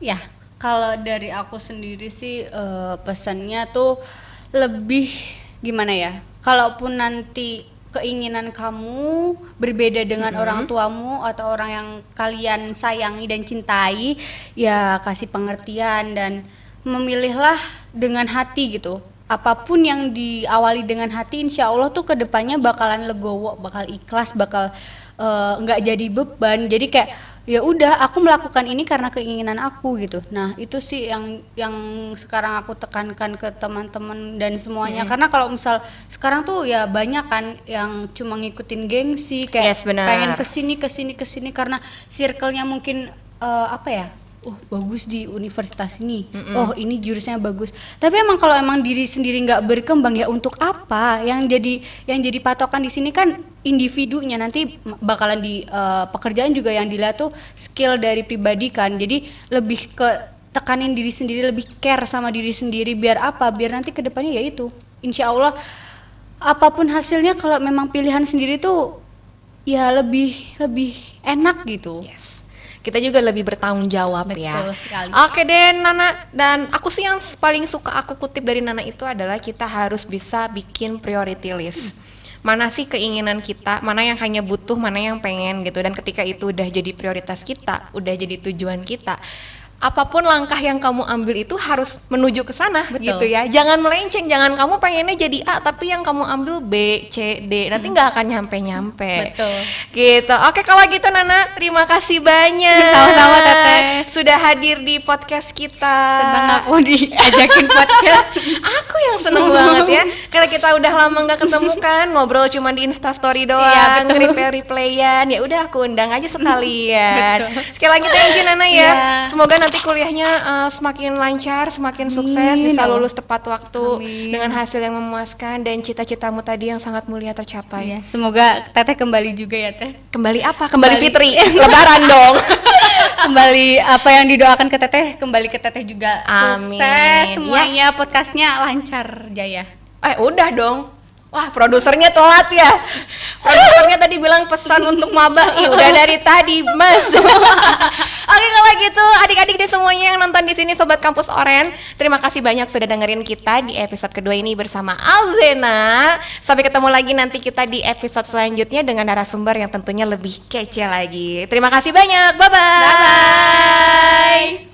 S1: Ya, kalau dari aku sendiri sih eh, pesannya tuh lebih gimana ya? Kalaupun nanti keinginan kamu berbeda dengan orang tuamu atau orang yang kalian sayangi dan cintai, ya kasih pengertian dan memilihlah dengan hati gitu. Apa pun yang diawali dengan hati, insya Allah tuh ke depannya bakalan legowo, bakal ikhlas, bakal eh, nggak jadi beban. Jadi kayak ya udah aku melakukan ini karena keinginan aku gitu nah itu sih yang yang sekarang aku tekankan ke teman-teman dan semuanya karena kalau misal sekarang tuh ya banyak kan yang cuma ngikutin gengsi kayak
S2: Yes, benar.
S1: pengen ke sini ke sini ke sini karena circle-nya mungkin eh, apa ya oh bagus di universitas ini. Oh ini jurusnya bagus. Tapi emang kalau emang diri sendiri nggak berkembang ya untuk apa? Yang jadi yang jadi patokan di sini kan individunya. Nanti bakalan di eh, pekerjaan juga yang dilihat tuh skill dari pribadi kan. Jadi lebih ke tekanin diri sendiri lebih care sama diri sendiri. Biar apa? Biar nanti ke depannya ya itu. Insya Allah apa pun hasilnya kalau memang pilihan sendiri tuh ya lebih lebih enak gitu.
S2: Yes. Kita juga lebih bertanggung jawab ya.
S1: Betul sekali.
S2: Oke deh Nana dan aku sih yang paling suka aku kutip dari Nana itu adalah kita harus bisa bikin priority list. Mana sih keinginan kita, mana yang hanya butuh, mana yang pengen gitu dan ketika itu udah jadi prioritas kita, udah jadi tujuan kita. Apa pun langkah yang kamu ambil itu harus menuju ke sana
S1: Betul.
S2: gitu ya. Jangan melenceng, jangan kamu pengennya jadi A tapi yang kamu ambil B, C, D. Nanti nggak akan nyampe-nyampe.
S1: Betul.
S2: Gitu. Oke, kalau gitu Nana, terima kasih banyak.
S1: Sama-sama, Teteh.
S2: Sudah hadir di podcast kita.
S1: seneng aku diajakin podcast
S2: Aku yang seneng banget ya, karena kita udah lama nggak ketemu kan, ngobrol cuma di Insta Story doang,
S1: Iya, betul.
S2: replay replayan. Ya udah aku undang aja sekalian.
S1: Betul.
S2: Sekali lagi thank you Nana ya.
S1: Iya.
S2: Semoga nanti kuliahnya uh, semakin lancar, semakin sukses,
S1: Amin.
S2: bisa lulus tepat waktu
S1: Amin.
S2: dengan hasil yang memuaskan dan cita-citamu tadi yang sangat mulia tercapai.
S1: ya semoga teteh kembali juga ya teh
S2: Kembali apa? Kembali,
S1: Kembali.
S2: Fitri. Lebaran dong.
S1: kembali apa yang didoakan ke teteh kembali ke teteh juga
S2: Amin.
S1: sukses semuanya
S2: Yes.
S1: podcastnya lancar jaya
S2: Eh udah dong. Wah produsernya telat ya. Produsernya tadi bilang pesan untuk maba. Ih udah dari tadi mas. Oke kalau gitu adik-adik deh semuanya yang nonton di sini sobat kampus Oren. Terima kasih banyak sudah dengerin kita di episode kedua ini bersama Alzena. Sampai ketemu lagi nanti kita di episode selanjutnya dengan narasumber yang tentunya lebih kece lagi. Terima kasih banyak. Bye bye.
S1: bye